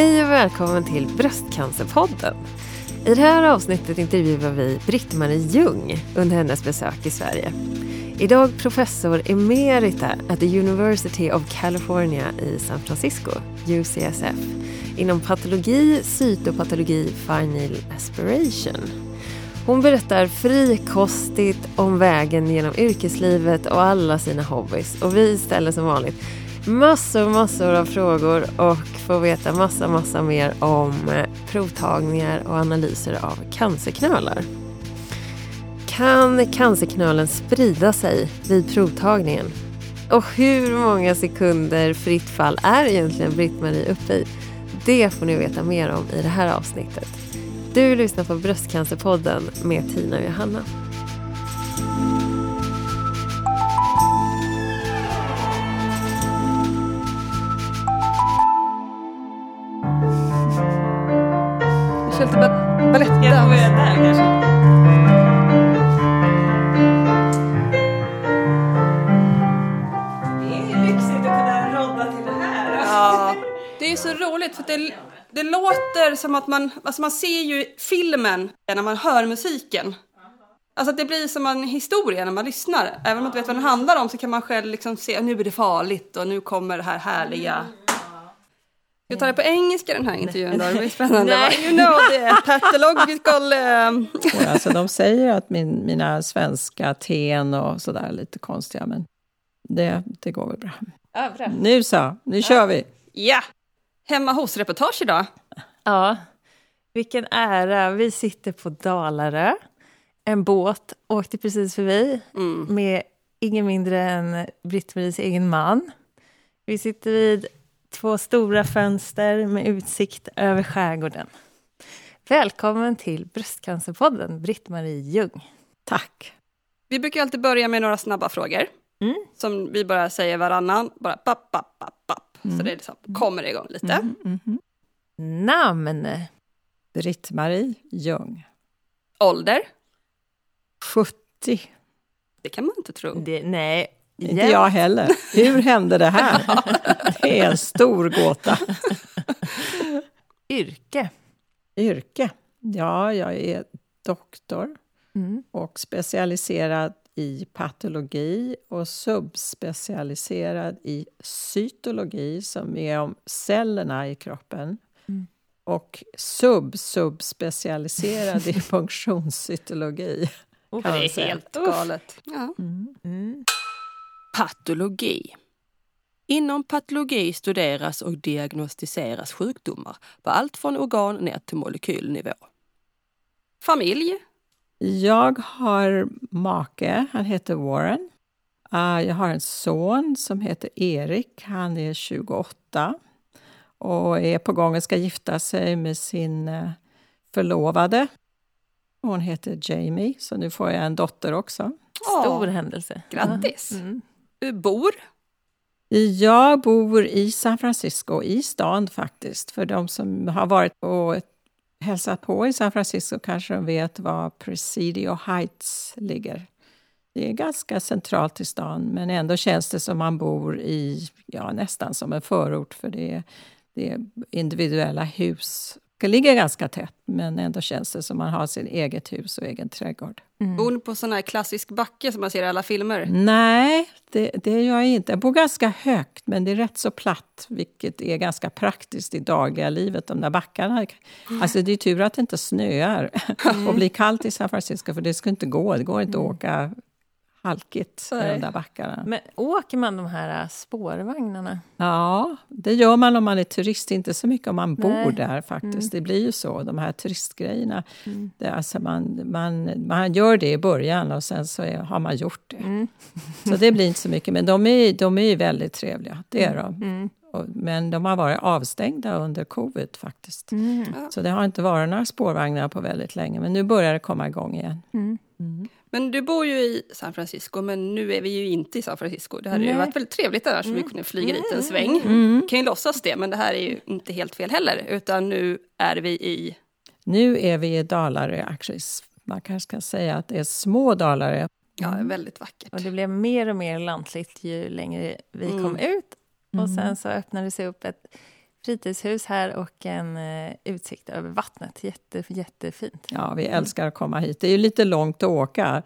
Hej och välkommen till Bröstcancerpodden. I det här avsnittet intervjuar vi Britt-Marie Ljung under hennes besök i Sverige. Idag professor emerita at the University of California i San Francisco, UCSF, inom patologi, cytopatologi, final aspiration. Hon berättar frikostigt om vägen genom yrkeslivet och alla sina hobbys. Och vi ställer som vanligt massor, massor av frågor och få veta massa, massa mer om eh, provtagningar och analyser av cancerknölar. Kan cancerknölen sprida sig vid provtagningen? Och hur många sekunder fritt fall är egentligen Britt-Marie uppe i? Det får ni veta mer om i det här avsnittet. Du lyssnar på Bröstcancerpodden med Tina och Johanna. Roligt för det, det låter som att man, alltså man ser ju filmen när man hör musiken. Alltså att det blir som en historia när man lyssnar. Även om man inte vet vad den handlar om så kan man själv liksom se, nu är det farligt och nu kommer det här härliga. Ska vi ta det på engelska den här intervjun då? Det blir spännande. Nej. You know the pathological... Um... alltså, de säger att min, mina svenska ten och sådär är lite konstiga, men det, det går väl bra. Ja, bra. Nu så, nu ja. kör vi! Ja! Hemma hos-reportage idag. Ja, vilken ära. Vi sitter på Dalarö. En båt åkte precis förbi mm. med ingen mindre än Britt-Maries egen man. Vi sitter vid Två stora fönster med utsikt över skärgården. Välkommen till Bröstcancerpodden, Britt-Marie Ljung. Tack. Vi brukar alltid börja med några snabba frågor. Mm. Som vi bara säger varannan, bara papp, papp, papp, papp. Mm. Så det liksom kommer igång lite. Mm, mm, mm. Namn? Britt-Marie Ljung. Ålder? 70. Det kan man inte tro. Det, nej, inte yeah. jag heller. Hur hände det här? Det är en stor gåta. Yrke? Yrke? Ja, jag är doktor mm. och specialiserad i patologi och subspecialiserad i cytologi som är om cellerna i kroppen. Mm. Och sub-subspecialiserad i funktionscytologi. Oh, det är helt galet. Ja. Mm. mm. Patologi. Inom patologi studeras och diagnostiseras sjukdomar på allt från organ ner till molekylnivå. Familj. Jag har make, han heter Warren. Uh, jag har en son som heter Erik, han är 28 och är på gång att ska gifta sig med sin uh, förlovade. Hon heter Jamie, så nu får jag en dotter också. Stor oh, händelse. Grattis! Mm. Du bor? Jag bor i San Francisco, i stan faktiskt. För de som har varit och hälsat på i San Francisco kanske de vet var Presidio Heights ligger. Det är ganska centralt i stan, men ändå känns det som man bor i ja, nästan som en förort för det är, det är individuella hus det ligger ganska tätt, men ändå känns det som man har sin eget hus och egen trädgård. Mm. Bor ni på sån här klassisk backe som man ser i alla filmer? Nej, det, det gör jag inte. Jag bor ganska högt, men det är rätt så platt, vilket är ganska praktiskt i dagliga livet. De där backarna. Mm. Alltså det är tur att det inte snöar mm. och blir kallt i San Francisco, för det ska inte gå. Det går inte att mm. åka halkigt i de där backarna. Men åker man de här äh, spårvagnarna? Ja, det gör man om man är turist, inte så mycket om man bor Nej. där faktiskt. Mm. Det blir ju så, de här turistgrejerna. Mm. Det, alltså man, man, man gör det i början och sen så är, har man gjort det. Mm. Så det blir inte så mycket, men de är, de är väldigt trevliga, det är de. Mm. Mm. Men de har varit avstängda under covid faktiskt. Mm. Så det har inte varit några spårvagnar på väldigt länge, men nu börjar det komma igång igen. Men du bor ju i San Francisco, men nu är vi ju inte i San Francisco. Det hade Nej. ju varit väldigt trevligt annars mm. om vi kunde flyga dit en sväng. Mm. kan ju låtsas det, men det här är ju inte helt fel heller. Utan nu är vi i... Nu är vi i Dalarö, actually. Man kanske ska säga att det är små Dalarö. Ja, väldigt vackert. Och det blev mer och mer lantligt ju längre vi mm. kom ut. Och sen så öppnade det sig upp ett fritidshus här och en uh, utsikt över vattnet. Jätte, jättefint. Ja, vi älskar att komma hit. Det är ju lite långt att åka.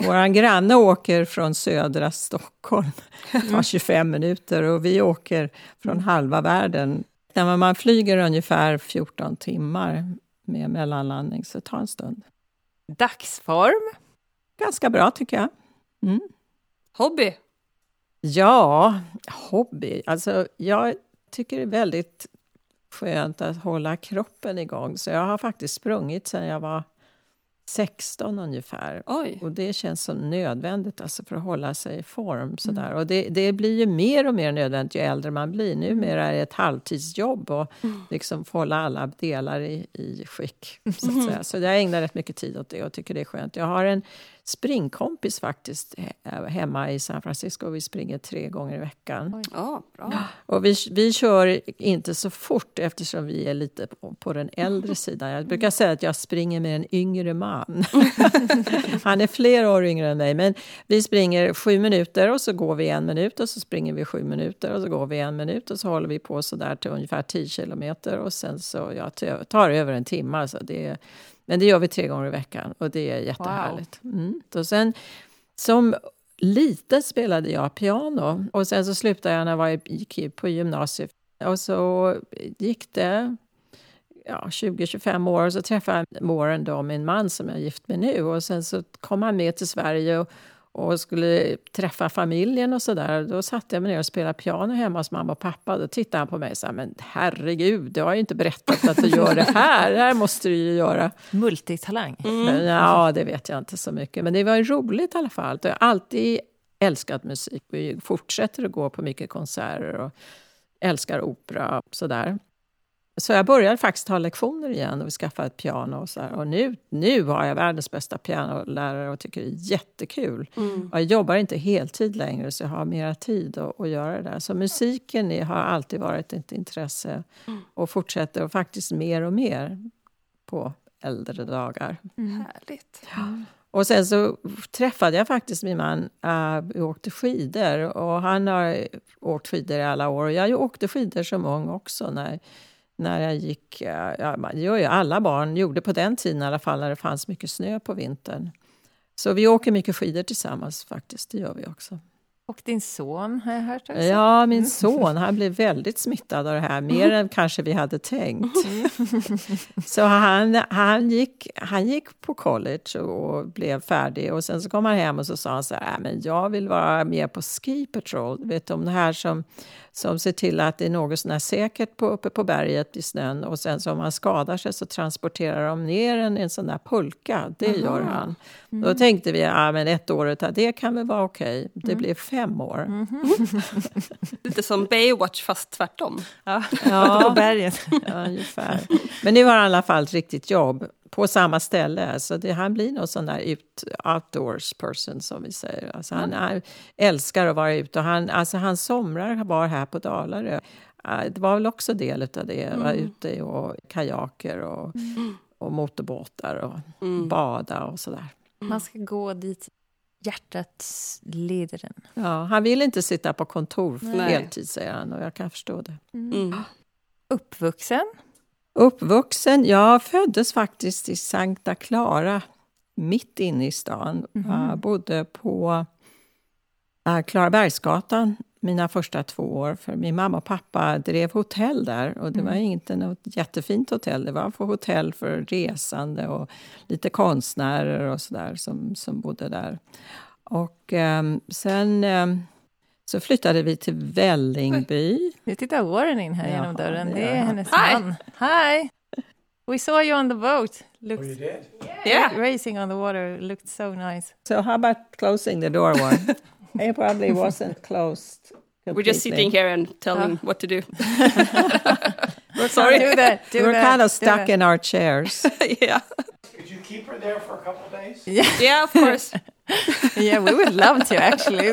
Vår granne åker från södra Stockholm. Det tar 25 minuter och vi åker från halva världen. När man flyger ungefär 14 timmar med mellanlandning, så det tar en stund. Dagsform? Ganska bra, tycker jag. Mm. Hobby? Ja, hobby. Alltså, jag tycker det är väldigt skönt att hålla kroppen igång. Så jag har faktiskt sprungit sedan jag var 16 ungefär. Oj. Och det känns så nödvändigt alltså för att hålla sig i form. Sådär. Mm. Och det, det, blir ju mer och mer nödvändigt ju äldre man blir. Numera är det ett halvtidsjobb och mm. liksom få hålla alla delar i, i skick. Så, att mm. säga. så jag ägnar rätt mycket tid åt det och tycker det är skönt. Jag har en springkompis faktiskt hemma i San Francisco. Vi springer tre gånger i veckan. Ja, bra. Och vi, vi kör inte så fort eftersom vi är lite på, på den äldre sidan. Jag brukar säga att jag springer med en yngre man. Han är flera år yngre än mig. Men vi springer sju minuter och så går vi en minut och så springer vi sju minuter och så går vi en minut och så håller vi på så där till ungefär 10 kilometer och sen så ja, tar över en timme. Alltså det men det gör vi tre gånger i veckan och det är jättehärligt. Wow. Mm. Och sen, som liten spelade jag piano och sen så slutade jag när jag gick på gymnasiet. Och så gick det ja, 20-25 år och så träffade jag Warren, då, min man som jag är gift med nu. Och sen så kom han med till Sverige och och skulle träffa familjen och sådär. Då satte jag mig ner och spelade piano hemma hos mamma och pappa. Då tittade han på mig och sa, men herregud, du har ju inte berättat att du gör det här. Det här måste du ju göra. Multitalang. Mm. Ja, det vet jag inte så mycket. Men det var roligt i alla fall. Jag har alltid älskat musik. Vi fortsätter att gå på mycket konserter och älskar opera och sådär. Så jag började faktiskt ta lektioner igen och skaffa ett piano. Och, så här. och nu, nu har jag världens bästa pianolärare och tycker det är jättekul. Mm. jag jobbar inte heltid längre så jag har mera tid att, att göra det där. Så musiken är, har alltid varit ett intresse mm. och fortsätter och faktiskt mer och mer på äldre dagar. Mm. Härligt. Ja. Och sen så träffade jag faktiskt min man. Uh, vi åkte skidor och han har åkt skidor i alla år. Jag åkte skidor som ung också. När, när jag gick... Ja, det gör ju alla barn, gjorde på den tiden i alla fall, när det fanns mycket snö på vintern. Så vi åker mycket skidor tillsammans faktiskt, det gör vi också. Och din son har jag hört också. Ja, min son han blev väldigt smittad av det här, mer än kanske vi hade tänkt. Mm. Så han, han, gick, han gick på college och blev färdig och sen så kom han hem och så sa han så här, äh, men jag vill vara med på Ski Patrol, du vet om det här som som ser till att det är något sånär säkert på, uppe på berget i snön. Och sen så om man skadar sig så transporterar de ner en, en sån där pulka. Det Aha. gör han. Mm. Då tänkte vi, ja men ett år, det kan väl vara okej. Okay. Det mm. blev fem år. Mm. Lite som Baywatch fast tvärtom. Ja, ja. på berget. ja, ungefär. Men nu har han i alla fall ett riktigt jobb på samma ställe. Så det, han blir någon sån där ut, outdoors person som vi säger. Alltså han, han älskar att vara ute. Och han, alltså hans somrar var här på Dalarö. Det var väl också del av det. Mm. Vara ute och kajaker och, mm. och motorbåtar och mm. bada och sådär. Mm. Man ska gå dit hjärtat leder en. Ja, han vill inte sitta på kontor heltid, säger han. Och jag kan förstå det. Mm. Uppvuxen? Uppvuxen? Jag föddes faktiskt i Sankta Clara, mitt inne i stan. Mm. Jag bodde på Klarabergsgatan mina första två år. För Min mamma och pappa drev hotell där. Och Det mm. var inte något jättefint hotell. Det var för hotell för resande och lite konstnärer och sådär som, som bodde där. Och um, sen... Um, så flyttade vi till Vällingby. Nu tittar Warren in här Jaha, genom dörren. Det är hennes Hi. man. Hi! We saw you on the boat. Looked, oh, you did? Yeah. yeah. Racing on the water. Looked so nice. So how about closing the door, Warren? it probably wasn't closed. Completely. We're just sitting here and telling oh. what to do. We're sorry. Do that. Do We're that. kind of stuck in our chairs. yeah. Could you keep her there for a couple of days? Yeah, yeah of course. yeah, we would love to actually.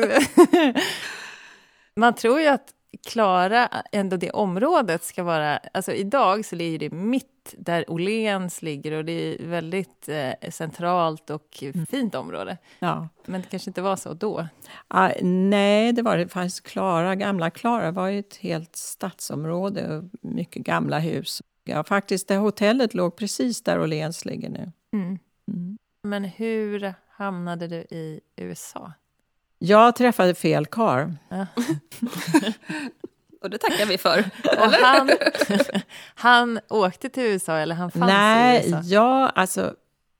Man tror ju att Klara, ändå det området ska vara... Alltså idag så ligger det mitt där Åhléns ligger och det är väldigt eh, centralt och fint område. Ja. Men det kanske inte var så då? Ah, nej, det var det faktiskt. Klara, gamla Klara var ju ett helt stadsområde, mycket gamla hus. Ja, faktiskt, det hotellet låg precis där Åhléns ligger nu. Mm. Mm. Men hur hamnade du i USA? Jag träffade fel karl. Ja. Och det tackar vi för. han, han åkte till USA eller han fanns Nej, i USA? Nej, ja, alltså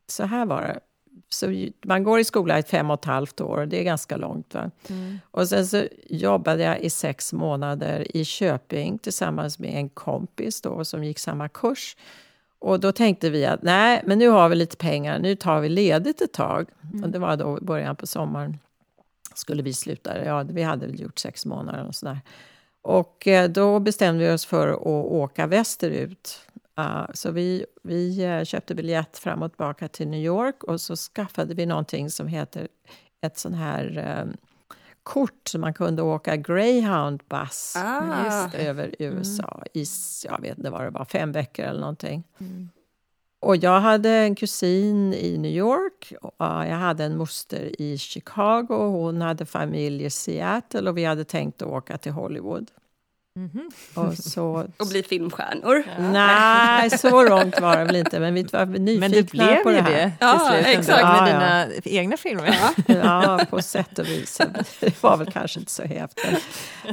så här var det. Så man går i skola i fem och ett halvt år, det är ganska långt. Va? Mm. Och sen så jobbade jag i sex månader i Köping tillsammans med en kompis då, som gick samma kurs. Och då tänkte vi att nej, men nu har vi lite pengar, nu tar vi ledigt ett tag. Mm. Och det var då början på sommaren. Skulle vi sluta, ja vi hade väl gjort sex månader och sådär. Och eh, då bestämde vi oss för att åka västerut. Uh, så vi, vi uh, köpte biljett fram och tillbaka till New York och så skaffade vi någonting som heter ett sån här um, kort så man kunde åka Greyhound buss ah. över USA mm. i, jag vet inte vad det var, fem veckor eller någonting. Mm. Och jag hade en kusin i New York, och jag hade en moster i Chicago, hon hade familj i Seattle och vi hade tänkt att åka till Hollywood. Mm -hmm. och, så, och bli filmstjärnor? Nej, så långt var det väl inte, men vi var nyfikna men det blev på det här. Det, ja, slut, exakt. Med dina ja. egna filmer. Ja. ja, på sätt och vis. Det var väl kanske inte så häftigt.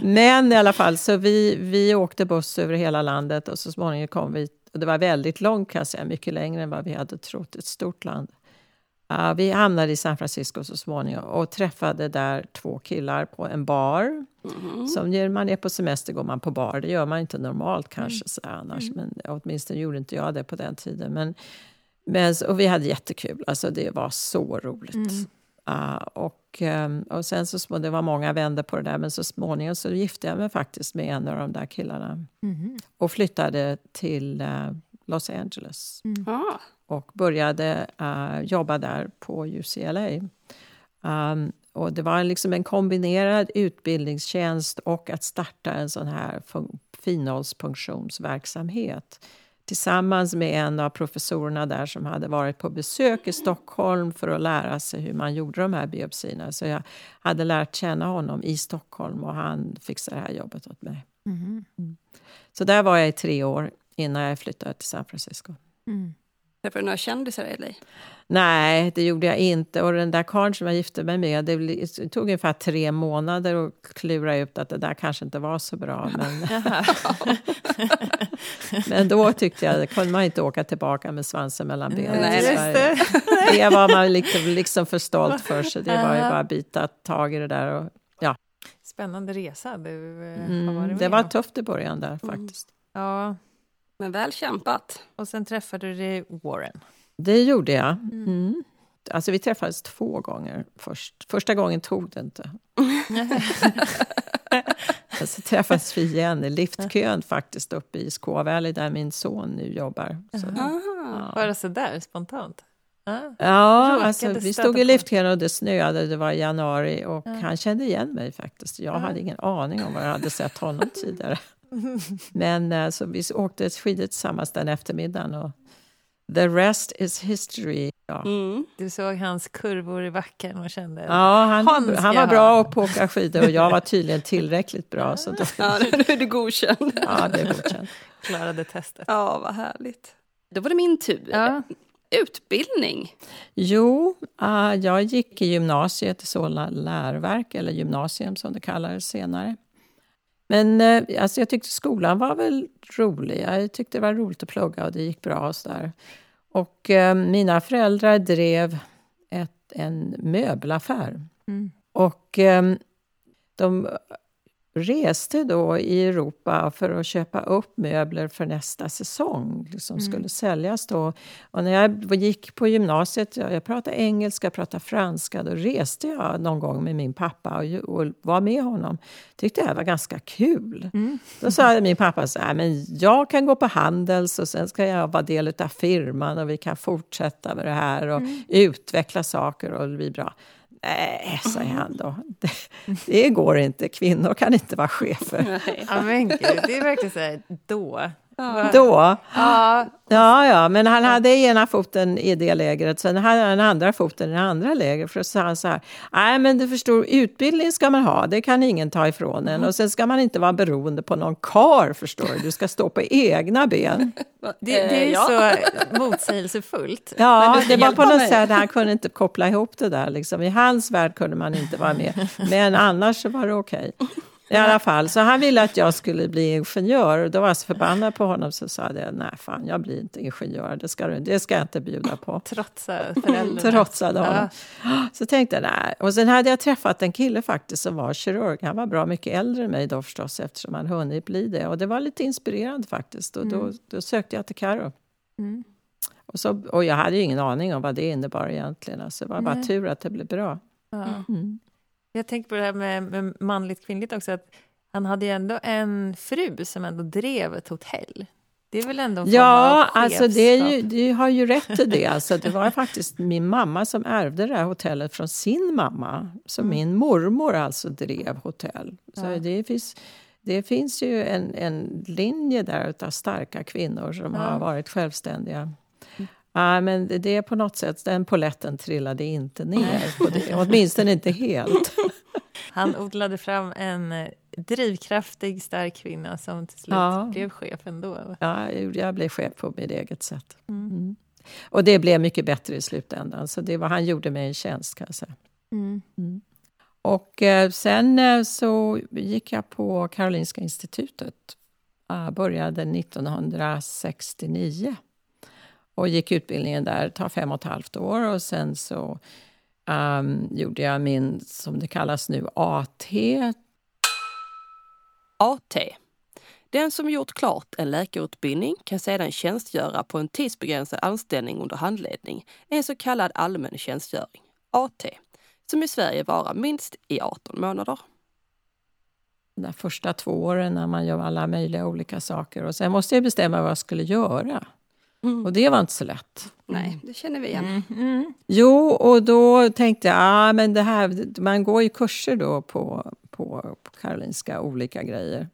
Men i alla fall, så vi, vi åkte buss över hela landet och så småningom kom vi och det var väldigt långt, kan jag säga, mycket längre än vad vi hade trott. Ett stort land. Uh, vi hamnade i San Francisco så småningom och träffade där två killar på en bar. Mm. Som när man är på semester går man på bar. Det gör man inte normalt kanske mm. så annars. Mm. Men åtminstone gjorde inte jag det på den tiden. Men, men, och vi hade jättekul. Alltså, det var så roligt. Mm. Uh, och, um, och sen så det var många vänner på det där men så småningom så gifte jag mig faktiskt med en av de där killarna. Mm. Och flyttade till uh, Los Angeles. Mm. Ah. Och började uh, jobba där på UCLA. Um, och det var liksom en kombinerad utbildningstjänst och att starta en sån här finhållsfunktionsverksamhet tillsammans med en av professorerna där som hade varit på besök i Stockholm för att lära sig hur man gjorde de här biopsierna. Så jag hade lärt känna honom i Stockholm och han fixade det här jobbet åt mig. Mm. Mm. Så där var jag i tre år innan jag flyttade till San Francisco. Mm. Träffade du några kändisar i LA? Nej, det gjorde jag inte. Och den där karln som jag gifte mig med, det tog ungefär tre månader att klura ut att det där kanske inte var så bra. Men, men då tyckte jag, kunde man inte åka tillbaka med svansen mellan benen Nej, till Sverige. Det. det var man liksom, liksom för stolt för, så det var ju bara att bita tag i det där. Och, ja. Spännande resa du eh, mm, har varit med Det var tufft i början där faktiskt. Mm. Ja. Men väl kämpat. Och sen träffade du Warren. Det gjorde jag. Mm. mm. Alltså vi träffades två gånger först. Första gången tog det inte. så träffades vi igen i liftkön faktiskt uppe i Squaw Valley där min son nu jobbar. Så, ja. Bara så där spontant? Ah. Ja, alltså, vi stod i liftkön och det snöade, det var i januari och ja. han kände igen mig faktiskt. Jag ja. hade ingen aning om var jag hade sett honom tidigare. Men eh, så vi åkte skidor tillsammans den eftermiddagen och the rest is history. Ja. Mm. Du såg hans kurvor i backen och kände Ja, han, han var bra på att åka skidor och jag var tydligen tillräckligt bra. Så då, ja, nu är du godkänd. Ja, det är godkänt. Klarade testet. Ja, vad härligt. Då var det min tur. Ja. Utbildning? Jo, uh, jag gick i gymnasiet i Solna läroverk, eller gymnasium som det kallades senare. Men eh, alltså jag tyckte skolan var väl rolig. Jag tyckte det var roligt att plugga och det gick bra. Och, så där. och eh, mina föräldrar drev ett, en möbelaffär. Mm. Och eh, de reste då i Europa för att köpa upp möbler för nästa säsong som mm. skulle säljas då. Och när jag gick på gymnasiet, jag pratade engelska, jag pratade franska, då reste jag någon gång med min pappa och, och var med honom. Tyckte det var ganska kul. Mm. Då sa min pappa så här, men jag kan gå på Handels och sen ska jag vara del av firman och vi kan fortsätta med det här och mm. utveckla saker och det blir bra. Nej, säger han då. Det, det går inte. Kvinnor kan inte vara chefer. Ja, men gud, det är verkligen så här, då. Då? Ja, Ja, ja, men han hade ena foten i det lägret, sen hade han den andra foten i det andra lägret. För då sa han så här, nej men du förstår, utbildning ska man ha, det kan ingen ta ifrån en. Och sen ska man inte vara beroende på någon kar, förstår du. Du ska stå på egna ben. det, det är ju så motsägelsefullt. Ja, det var på något mig. sätt, han kunde inte koppla ihop det där. Liksom. I hans värld kunde man inte vara med, men annars så var det okej. I alla fall, så han ville att jag skulle bli ingenjör och då var jag så förbannad på honom så sa jag, nej fan jag blir inte ingenjör, det ska, du, det ska jag inte bjuda på. Trotsa föräldrarna. Trotsade honom. Så tänkte jag, nej. Och sen hade jag träffat en kille faktiskt som var kirurg. Han var bra mycket äldre än mig då förstås eftersom han hunnit bli det. Och det var lite inspirerande faktiskt. Och då, då sökte jag till Karo. Mm. Och, så, och jag hade ju ingen aning om vad det innebar egentligen. Alltså, det var bara Nej. tur att det blev bra. Ja. Mm. Jag tänker på det här med, med manligt kvinnligt också. Att han hade ju ändå en fru som ändå drev ett hotell. Det är väl ändå en Ja, alltså det, är ju, du har ju rätt i det. Alltså, det var faktiskt min mamma som ärvde det här hotellet från sin mamma. Så min mormor alltså drev hotell. Så Ja. det, finns, det finns ju en, en linje där av starka kvinnor som Ja. har varit självständiga. Ja, men det- är på något sätt, den poletten trillade inte ner. Det, åtminstone inte helt. Han odlade fram en eh, drivkraftig, stark kvinna som till slut Ja. blev chef ändå. Ja, jag blev chef på mitt eget sätt. Mm. Mm. Och det blev mycket bättre i slutändan. Så det var, han gjorde mig en tjänst kan jag säga. Mm. Och eh, sen eh, så gick jag på Karolinska institutet. Jag började 1969. Och gick utbildningen där, det tar fem och ett halvt år. Och sen så ehm, gjorde jag min, som det kallas nu, AT. AT. Den som gjort klart en läkarutbildning kan sedan tjänstgöra på en tidsbegränsad anställning under handledning, en så kallad allmän tjänstgöring, AT, som i Sverige varar minst i 18 månader. De första två åren när man gör alla möjliga olika saker. Och sen måste jag bestämma vad jag skulle göra. Mm. Och det var inte så lätt. Nej, det känner vi igen. Mm. Mm. Jo, och då tänkte jag, ah, men det här, man går ju kurser då på, på, på Karolinska, olika grejer.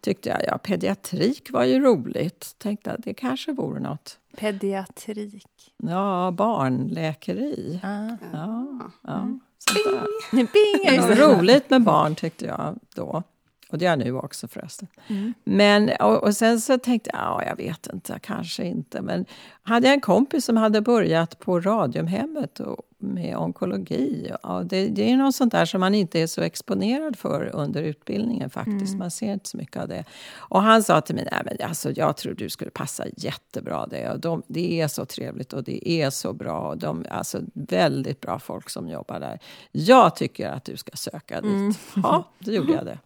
Tyckte jag, ja, pediatrik var ju roligt. Tänkte att det kanske vore något. Pediatrik. Ja, barnläkeri. Ah. Ja, ja, sånt där. Bing! Det var roligt med barn tyckte jag då. Och det är jag nu också förresten. Mm. Men, och, och sen så tänkte jag, ja, jag vet inte, kanske inte. Men hade jag en kompis som hade börjat på Radiumhemmet och, med onkologi. Och det, det är något sånt där som man inte är så exponerad för under utbildningen faktiskt. Man ser inte så mycket av det. Och han sa till mig, nej men alltså, jag tror du skulle passa jättebra det. Och de, det är så trevligt och det är så bra. Och de, alltså väldigt bra folk som jobbar där. Jag tycker att du ska söka dit. Ja, då gjorde jag det.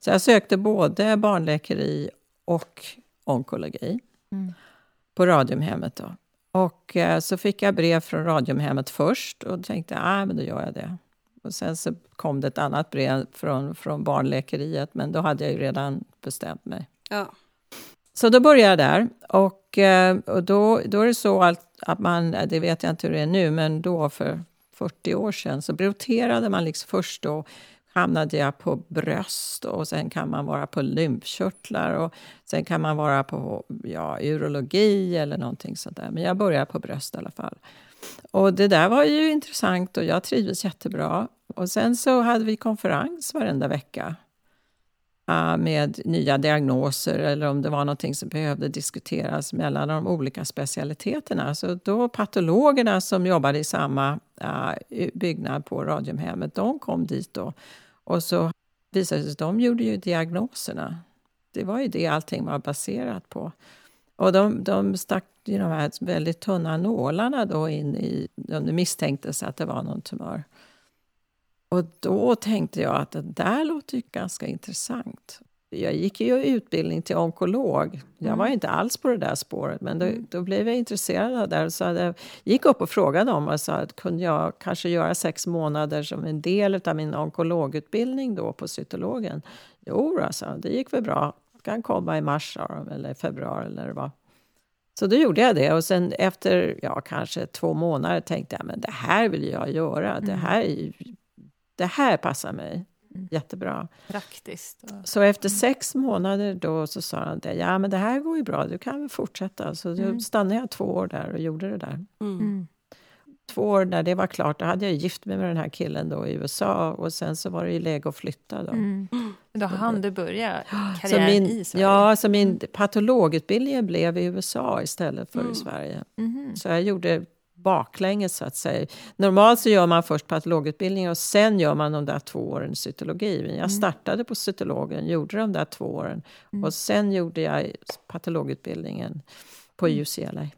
Så jag sökte både barnläkeri och onkologi på Radiumhemmet. Då. Och eh, så fick jag brev från Radiumhemmet först och tänkte ah, men då gör jag det. Och sen så kom det ett annat brev från, från barnläkeriet men då hade jag ju redan bestämt mig. Ja. Så då började jag där. Och, eh, och då, då är det så att, att man, det vet jag inte hur det är nu, men då för 40 år sedan så roterade man liksom först då hamnade jag på bröst och sen kan man vara på lymfkörtlar och sen kan man vara på ja, urologi eller någonting sånt där. Men jag började på bröst i alla fall. Och det där var ju intressant och jag trivdes jättebra. Och sen så hade vi konferens varenda vecka ah, med nya diagnoser eller om det var någonting som behövde diskuteras mellan de olika specialiteterna. Så då patologerna som jobbade i samma ah, byggnad på Radiumhemmet, de kom dit då. Och så visade det sig att de gjorde ju diagnoserna. Det var ju det allting var baserat på. Och de, de stack ju de här väldigt tunna nålarna då in i, om det misstänktes att det var någon tumör. Och då tänkte jag att det där låter ju ganska intressant. Jag gick ju utbildning till onkolog. Jag var inte alls på det där spåret, men då, då blev jag intresserad av det. Så jag gick upp och frågade dem och sa att kunde jag kanske göra sex månader som en del av min onkologutbildning då på cytologen. Jo, alltså, det gick väl bra. Kan komma i mars eller februari eller vad. Så då gjorde jag det och sen efter ja, kanske två månader tänkte jag men det här vill jag göra. Det, här, är ju- det här passar mig jättebra. Praktiskt. Så efter sex månader då så sa han det, ja men det här går ju bra, du kan väl fortsätta. Så då stannade jag två år där och gjorde det där. Mm. Två år när det var klart, då hade jag gift mig med den här killen då i USA och sen så var det ju läge att flytta då. Mm. Då hann du börja karriären min, i Sverige? ja, så min patologutbildning blev i USA istället för i Sverige. Mhm. Så jag gjorde baklänges så att säga. Normalt så gör man först patologutbildning och sen gör man de där två åren cytologi. Men jag startade på cytologen, gjorde de där två åren och sen gjorde jag patologutbildningen på UCLA.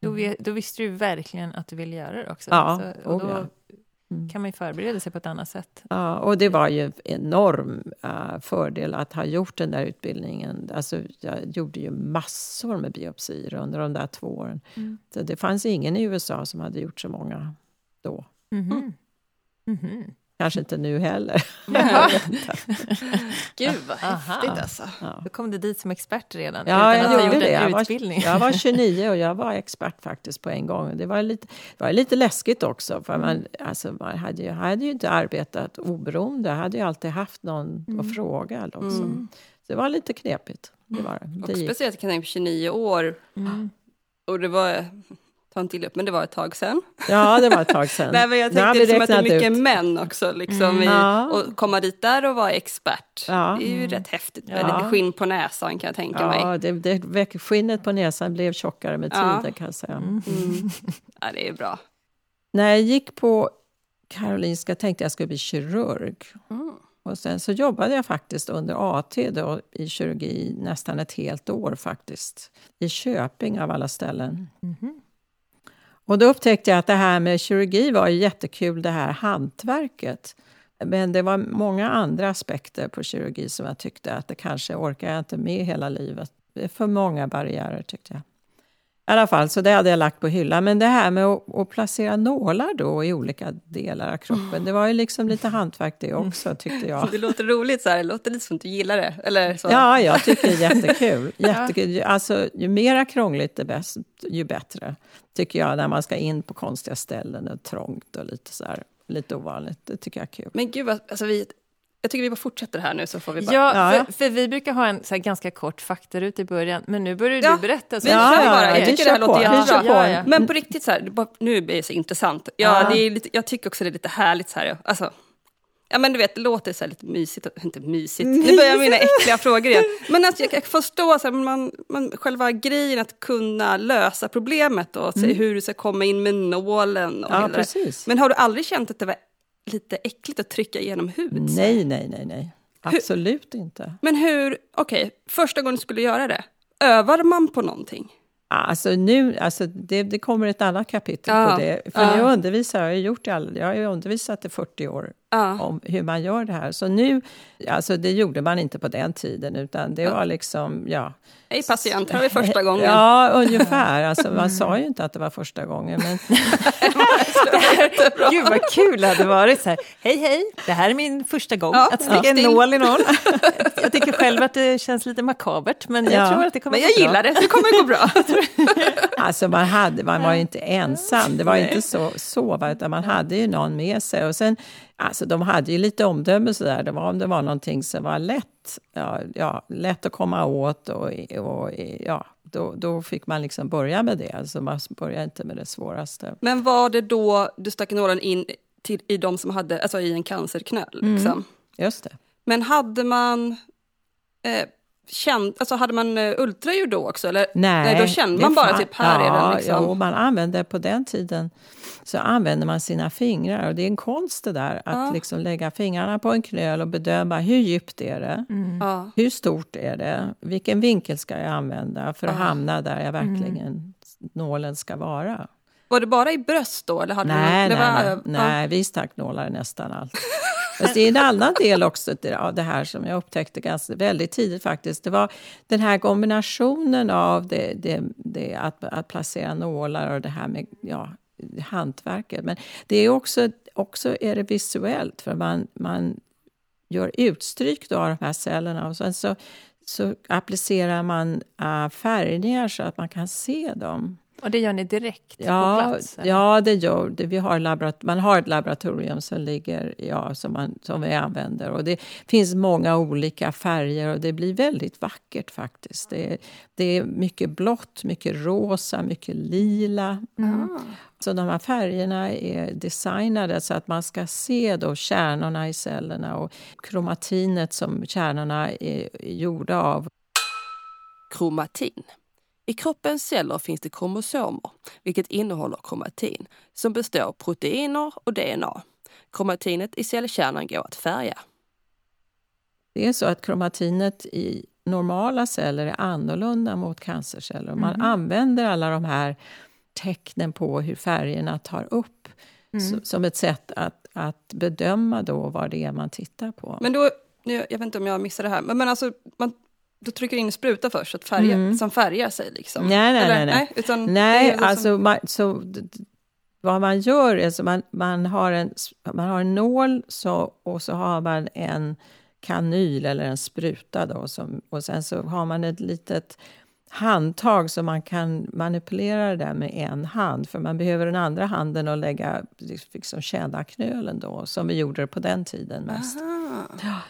Då, vi- då visste du verkligen att du ville göra det också. Ja, Så, och oh då ja. Mm. kan man förbereda sig på ett annat sätt. Ja, och det var ju en enorm eh, fördel att ha gjort den där utbildningen. Alltså, jag gjorde ju massor med biopsier under de där två åren. Så det fanns ingen i USA som hade gjort så många då. Mhm. Mhm. Kanske inte nu heller. Gud vad Aha. häftigt alltså. Ja. Då kom du dit som expert redan, Ja, utan jag att ha gjort det. en Jag var, utbildning. jag var 29 och jag var expert faktiskt på en gång. Det var lite, det var lite läskigt också. För man, alltså, man hade ju, hade ju inte arbetat oberoende. Jag hade ju alltid haft någon att fråga. Liksom. Så det var lite knepigt. Det var det. Och det. gick. speciellt kan jag tänka på 29 år. Mm. Och det var, inte illa upp, men det var ett tag sedan. Ja, det var ett tag sedan. Nej, men jag tänkte liksom att det är mycket ut. män också. Liksom, i, Ja. Och komma dit där och vara expert. Ja. Det är ju rätt häftigt. Ja. Väldigt skinn på näsan kan jag tänka mig. Ja, det, det, skinnet på näsan blev tjockare med tiden Ja. kan jag säga. Mm. Ja, det är bra. När jag gick på Karolinska tänkte jag skulle bli kirurg. Mm. Och sen så jobbade jag faktiskt under AT då, i kirurgi nästan ett helt år faktiskt. I Köping av alla ställen. Mhm. Och då upptäckte jag att det här med kirurgi var ju jättekul, det här hantverket. Men det var många andra aspekter på kirurgi som jag tyckte att det kanske orkar jag inte med hela livet. Det är för många barriärer tyckte jag. I alla fall, så det hade jag lagt på hyllan. Men det här med att, att placera nålar då i olika delar av kroppen, det var ju liksom lite hantverk det också tyckte jag. Det låter roligt, så här. det låter lite som att du gillar det. Eller så. Ja, jag tycker det är jättekul. jättekul. Alltså, ju mera krångligt det bäst, ju bättre. Tycker jag, när man ska in på konstiga ställen och trångt och lite så här, lite ovanligt. Det tycker jag är kul. Men gud, vad, alltså vi, jag tycker vi bara fortsätter här nu så får vi bara... Ja, Ja. För, för vi brukar ha en så här ganska kort faktarut i början, men nu börjar Ja, du berätta. Så vi Ja, kör bara. Jag tycker det här låter jättebra. Men på riktigt, så här, nu är det så intressant. Ja, Ja. Det är lite, jag tycker också det är lite härligt. Så här, alltså, ja, men du vet, det låter så här lite mysigt. och- Inte mysigt, nu börjar mina äckliga frågor igen. Men alltså, jag, jag förstår så här, man, man, själva grejen att kunna lösa problemet och se hur du ska komma in med nålen. Och Ja. Men har du aldrig känt att det var lite äckligt att trycka igenom hud? Nej, nej, nej, nej. Absolut inte. Men hur, okej, första gången du skulle göra det, övar man på någonting? Alltså nu, alltså det, det kommer ett annat kapitel Ja, på det. För ja. jag undervisar, jag har, gjort det all, jag har undervisat i 40 år Ja. om hur man gör det här. Så nu, alltså det gjorde man inte på den tiden, utan det Ja. var liksom, ja. Hej patient, här vi första gången. Ja, ungefär. Alltså, man sa ju inte att det var första gången. Men, Gud vad kul det hade varit. Så här, hej hej, det här är min första gång Ja, att sticka en nål i någon. Jag tycker själv att det känns lite makabert, men jag Ja. tror att det kommer Men jag gå bra. gillar det, det kommer gå bra. alltså man, hade, man var ju inte ensam, det var inte så, så utan man hade ju någon med sig. Och sen, alltså de hade ju lite omdöme sådär, det var om det var någonting som var lätt, ja, ja, lätt att komma åt och, och ja, då, då fick man liksom börja med det. Alltså man började inte med det svåraste. Men var det då du stack nålen in till, i de som hade, alltså i en cancerknöl? Liksom? Just det. Men hade man eh, känt, alltså hade man eh, ultraljud då också? Eller? Nej, då kände man bara typ här är den liksom. Ja, man använde på den tiden så använde man sina fingrar. Och det är en konst det där, att Ja. liksom lägga fingrarna på en knöl och bedöma hur djupt är det? Ja. Hur stort är det? Vilken vinkel ska jag använda för att hamna där jag verkligen nålen ska vara? Var det bara i bröst då? Eller hade Nej, man, nej, var, nej, nej, vi stack nålar i nästan allt. Fast det är en annan del också av det här som jag upptäckte ganska väldigt tidigt faktiskt. Det var den här kombinationen av det, det, det, att, att placera nålar och det här med ja, hantverket. Men det är också, också är det visuellt för man, man gör utstryk då av de här cellerna och sen så så applicerar man uh, färgningar så att man kan se dem. Och det gör ni direkt ja, på plats? Eller? Ja, det gör det. Vi har laborat man har ett laboratorium som, ligger, ja, som, man, som vi använder. Och det finns många olika färger och det blir väldigt vackert faktiskt. Det, det är mycket blått, mycket rosa, mycket lila. Mm. Så de här färgerna är designade så att man ska se då kärnorna i cellerna och kromatinet som kärnorna är gjorda av. Kromatin. I kroppens celler finns det kromosomer, vilket innehåller kromatin, som består av proteiner och DNA. Kromatinet i cellkärnan går att färga. Det är så att kromatinet i normala celler är annorlunda mot cancerceller. Man mm. använder alla de här tecknen på hur färgerna tar upp mm. som ett sätt att, att bedöma då vad det är man tittar på. Men då, jag vet inte om jag missade det här, men alltså, man du trycker in spruta först så färga, mm. som färgar sig? Liksom. Nej, nej, Eller, nej. nej. utan nej liksom... alltså, man, så, vad man gör är att man, man, har en, man har en nål så, och så har man en kanyl eller en spruta. Då, som, och sen så har man ett litet handtag så man kan manipulera det där med en hand. För man behöver den andra handen och lägga liksom, känna knölen då, som vi gjorde på den tiden mest.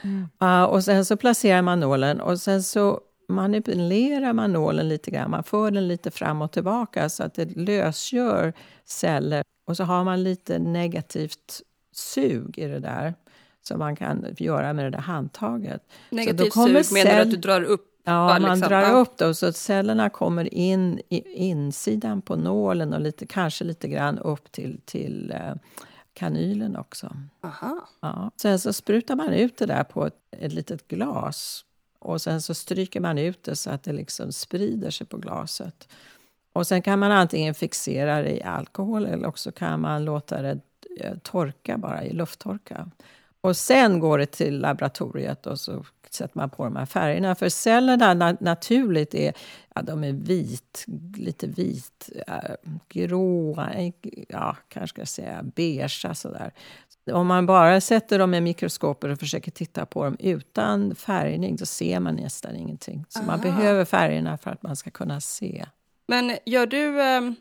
Mm. Uh, och sen så placerar man nålen och sen så manipulerar man nålen lite grann. Man för den lite fram och tillbaka så att det lösgör celler. Och så har man lite negativt sug i det där som man kan göra med det där handtaget. Negativt sug menar du att du drar upp Ja, man liksom. drar upp det så att cellerna kommer in i insidan på nålen och lite, kanske lite grann upp till, till eh, kanylen också. Aha. Ja. Sen så sprutar man ut det där på ett, ett litet glas och sen så stryker man ut det så att det liksom sprider sig på glaset. Och sen kan man antingen fixera det i alkohol eller också kan man låta det eh, torka bara i lufttorka. Och sen går det till laboratoriet och så sätter man på de här färgerna. För cellerna na naturligt är, ja, de är vit, lite vit, äh, gråa, ja, kanske ska jag säga beigea sådär. Om man bara sätter dem i mikroskopet och försöker titta på dem utan färgning, då ser man nästan ingenting. Så Aha. man behöver färgerna för att man ska kunna se. Men gör du... Um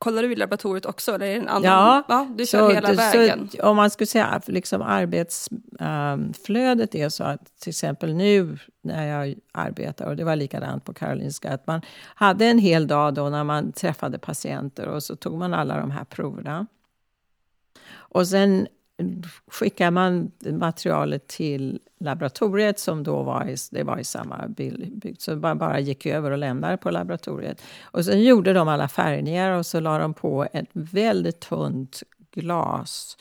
Kollar du i laboratoriet också? Eller är det en annan? Ja, ja du kör så, hela vägen. Så, om man skulle säga att liksom arbetsflödet um, är så att till exempel nu när jag arbetar, och det var likadant på Karolinska, att man hade en hel dag då när man träffade patienter och så tog man alla de här proverna. Och sen skickar man materialet till laboratoriet som då var i, det var i samma bygd. Så man bara gick över och lämnade på laboratoriet. Och sen gjorde de alla färgningar och så la de på ett väldigt tunt glas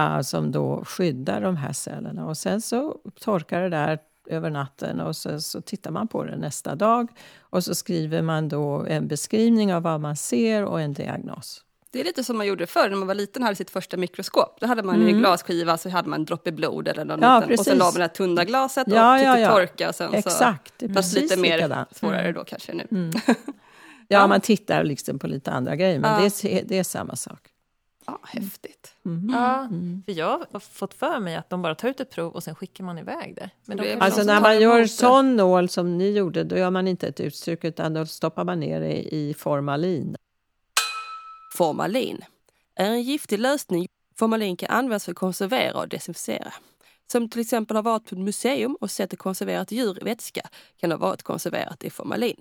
uh, som då skyddar de här cellerna. Och sen så torkar det där över natten och så, så tittar man på det nästa dag. Och så skriver man då en beskrivning av vad man ser och en diagnos. Det är lite som man gjorde förr när man var liten och hade sitt första mikroskop. Då hade man mm. en glasskiva så hade man en droppe blod eller någon ja, liten, och sen la man det här tunna glaset ja, och ja, ja. torka. Och sen Exakt, så, fast lite mer likadant. svårare mm. då kanske nu. Mm. Ja, man tittar liksom på lite andra grejer, men ja. det, är, det är samma sak. Ja, häftigt. Mm. Ja, mm. för jag har fått för mig att de bara tar ut ett prov och sen skickar man iväg det. Men de alltså när man gör sån nål som ni gjorde, då gör man inte ett utstryck utan då stoppar man ner det i formalin. Formalin är en giftig lösning. Formalin kan användas för att konservera och desinficera. Som till exempel har varit på ett museum och sett ett konserverat djur i vätska kan ha varit konserverat i formalin.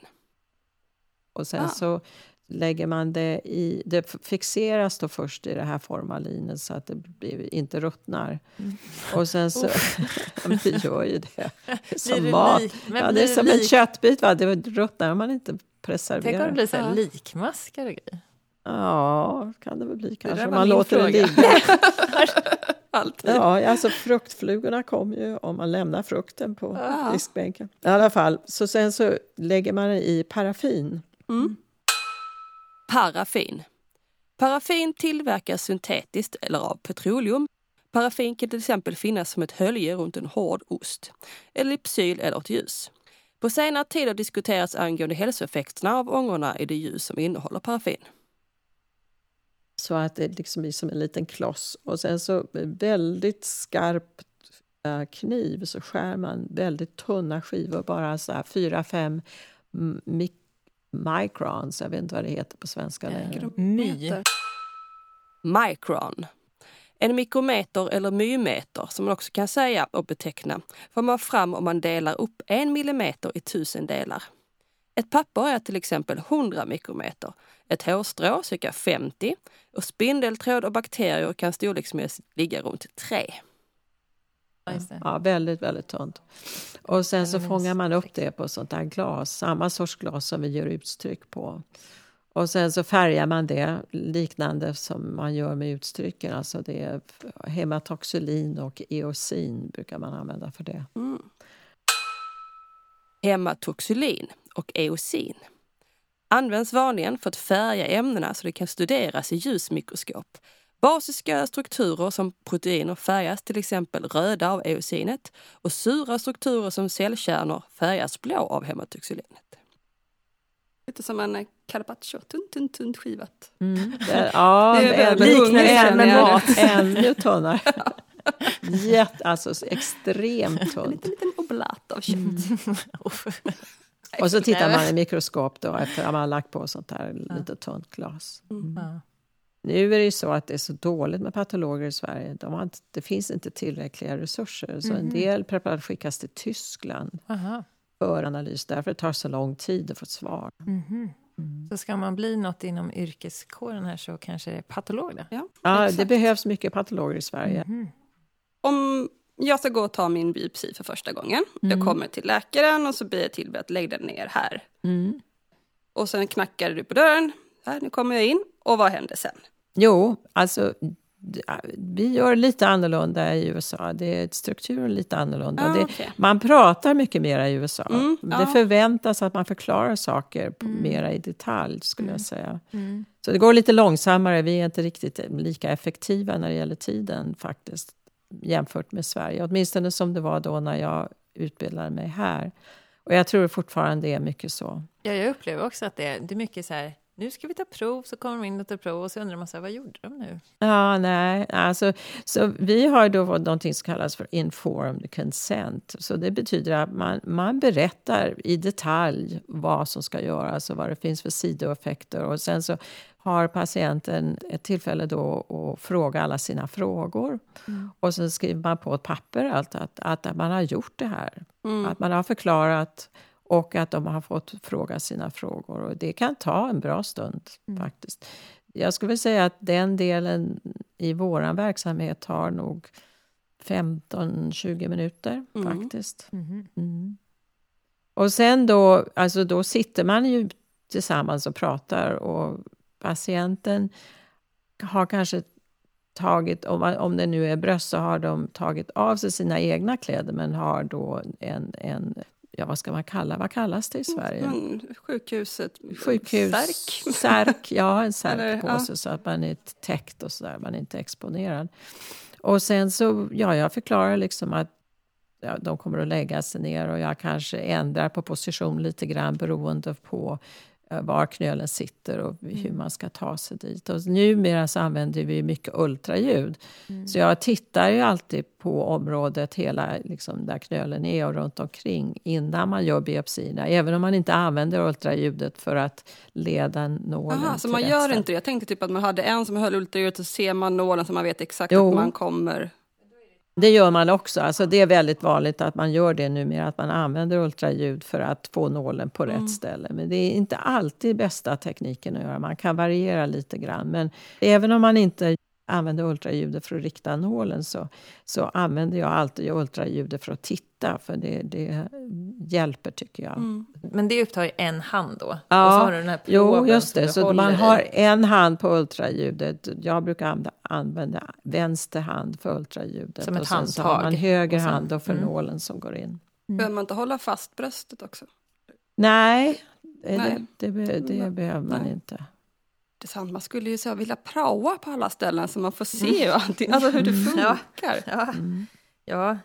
Och sen ah. så lägger man det i... Det fixeras då först i det här formalinet så att det inte ruttnar. Mm. Och sen så... det gör ju det. Som det mat. Ja, det är som lik? en köttbit. Va? Det ruttnar om man inte preserverar. Tänk om det blir så här likmaskar och grejer. Ja, kan det väl bli kanske. Man låter fråga. det ligga. Alltid. Ja, alltså fruktflugorna kommer ju om man lämnar frukten på Aha. diskbänken. I alla fall, så sen så lägger man det i paraffin. Mm. Paraffin. Paraffin tillverkas syntetiskt eller av petroleum. Paraffin kan till exempel finnas som ett hölje runt en hård ost, eller i psyl eller ett ljus. På senare tid har diskuterats angående hälsoeffekterna av ångorna i det ljus som innehåller paraffin. Så att det liksom blir som en liten kloss. Och sen så väldigt skarpt eh, kniv så skär man väldigt tunna skivor, bara så här 4-5 mi microns. Jag vet inte vad det heter på svenska. My. Micron. En mikrometer eller mymeter, som man också kan säga och beteckna, får man fram om man delar upp en millimeter i tusen delar. Ett papper är till exempel 100 mikrometer, ett hårstrå cirka 50 och spindeltråd och bakterier kan storleksmässigt ligga runt 3. Ja, väldigt, väldigt tunt. Och sen så fångar man upp det på sånt där glas, samma sorts glas som vi gör utstryck på. Och sen så färgar man det liknande som man gör med utstrycken. Alltså det är hematoxylin och eosin brukar man använda för det. Mm. Hematoxylin och eosin används vanligen för att färga ämnena så de kan studeras i ljusmikroskop. Basiska strukturer som proteiner färgas till exempel röda av eosinet och sura strukturer som cellkärnor färgas blå av hematoxylinet. Lite som en carpaccio, tunt, tunt, tunt skivat. Mm. Det, ja, en- liknar en med mat. Ännu tunnare. Jätte, alltså extremt En tunt. liten, liten oblat av kött. Och så tittar man i mikroskop då efter att man har lagt på sånt här lite tunt glas. Ja. Nu är det ju så att det är så dåligt med patologer i Sverige. De har inte, det finns inte tillräckliga resurser. Så en del preparat skickas till Tyskland Aha. för analys. Därför det tar så lång tid att få ett svar. Mhm. Så ska man bli något inom yrkeskåren här så kanske det är patolog då? Ja, Ja, det behövs mycket patologer i Sverige. Mhm. Om jag ska gå och ta min biopsi för första gången. Jag kommer till läkaren och så blir jag tillbedd att lägg den ner här. Mm. Och sen knackar du på dörren. Här, nu kommer jag in. Och vad händer sen? Jo, alltså vi gör lite annorlunda i USA. Det är strukturen lite annorlunda. Ah, det, okej. Man pratar mycket mer i USA. Mm, det. Mm. förväntas att man förklarar saker på, mera i detalj, skulle jag säga. Mm. Så det går lite långsammare. Vi är inte riktigt lika effektiva när det gäller tiden faktiskt jämfört med Sverige. Åtminstone som det var då när jag utbildade mig här. Och jag tror fortfarande det är mycket så. Ja, jag upplever också att det är, det är mycket så här, nu ska vi ta prov, så kommer de in och tar prov och så undrar man så här, vad gjorde de nu? Ja, nej. Alltså, så vi har då någonting som kallas för informed consent. Så det betyder att man, man berättar i detalj vad som ska göras och vad det finns för sidoeffekter. Och sen så har patienten ett tillfälle då att fråga alla sina frågor. Och sen skriver man på ett papper allt att, att man har gjort det här. Att man har förklarat och att de har fått fråga sina frågor. Och det kan ta en bra stund faktiskt. Jag skulle vilja säga att den delen i vår verksamhet tar nog 15-20 minuter Mm. faktiskt. Mhm. Mm. Och sen då, alltså då sitter man ju tillsammans och pratar och patienten har kanske tagit, om, det nu är bröst så har de tagit av sig sina egna kläder men har då en, en ja vad ska man kalla, vad kallas det i Sverige? Mm, sjukhuset. Sjukhus, Särk. särk, ja en särk Eller, på ja. sig så att man är täckt och sådär, man är inte exponerad. Och sen så, ja jag förklarar liksom att ja, de kommer att lägga sig ner och jag kanske ändrar på position lite grann beroende på var knölen sitter och hur man ska ta sig dit. Och numera så använder vi mycket ultraljud. Så jag tittar ju alltid på området hela, liksom, där knölen är och runt omkring innan man gör biopsierna. Även om man inte använder ultraljudet för att leda nålen Aha, så man gör inte det? Jag tänkte typ att man hade en som höll ultraljudet och ser man nålen så man vet exakt Jo. att man kommer. Det gör man också. Alltså det är väldigt vanligt att man gör det numera, att man använder ultraljud för att få nålen på rätt ställe. Men det är inte alltid bästa tekniken att göra. Man kan variera lite grann. Men även om man inte använder ultraljudet för att rikta nålen så, så använder jag alltid ultraljudet för att titta. För det, det hjälper tycker jag. Men det upptar ju en hand då? Ja, och så har du den här Jo, just det. Så man i. har en hand på ultraljudet. Jag brukar använda, använda vänster hand för ultraljudet. Som ett och sen så har man handtag. höger sen- hand då för mm. nålen som går in. Behöver man inte hålla fast bröstet också? Nej, det, Nej. det, det Nej. behöver man Nej. inte. Det är sant, man skulle ju så vilja praoa på alla ställen så man får se allting, alltså hur det Ja. funkar. Ja. ja,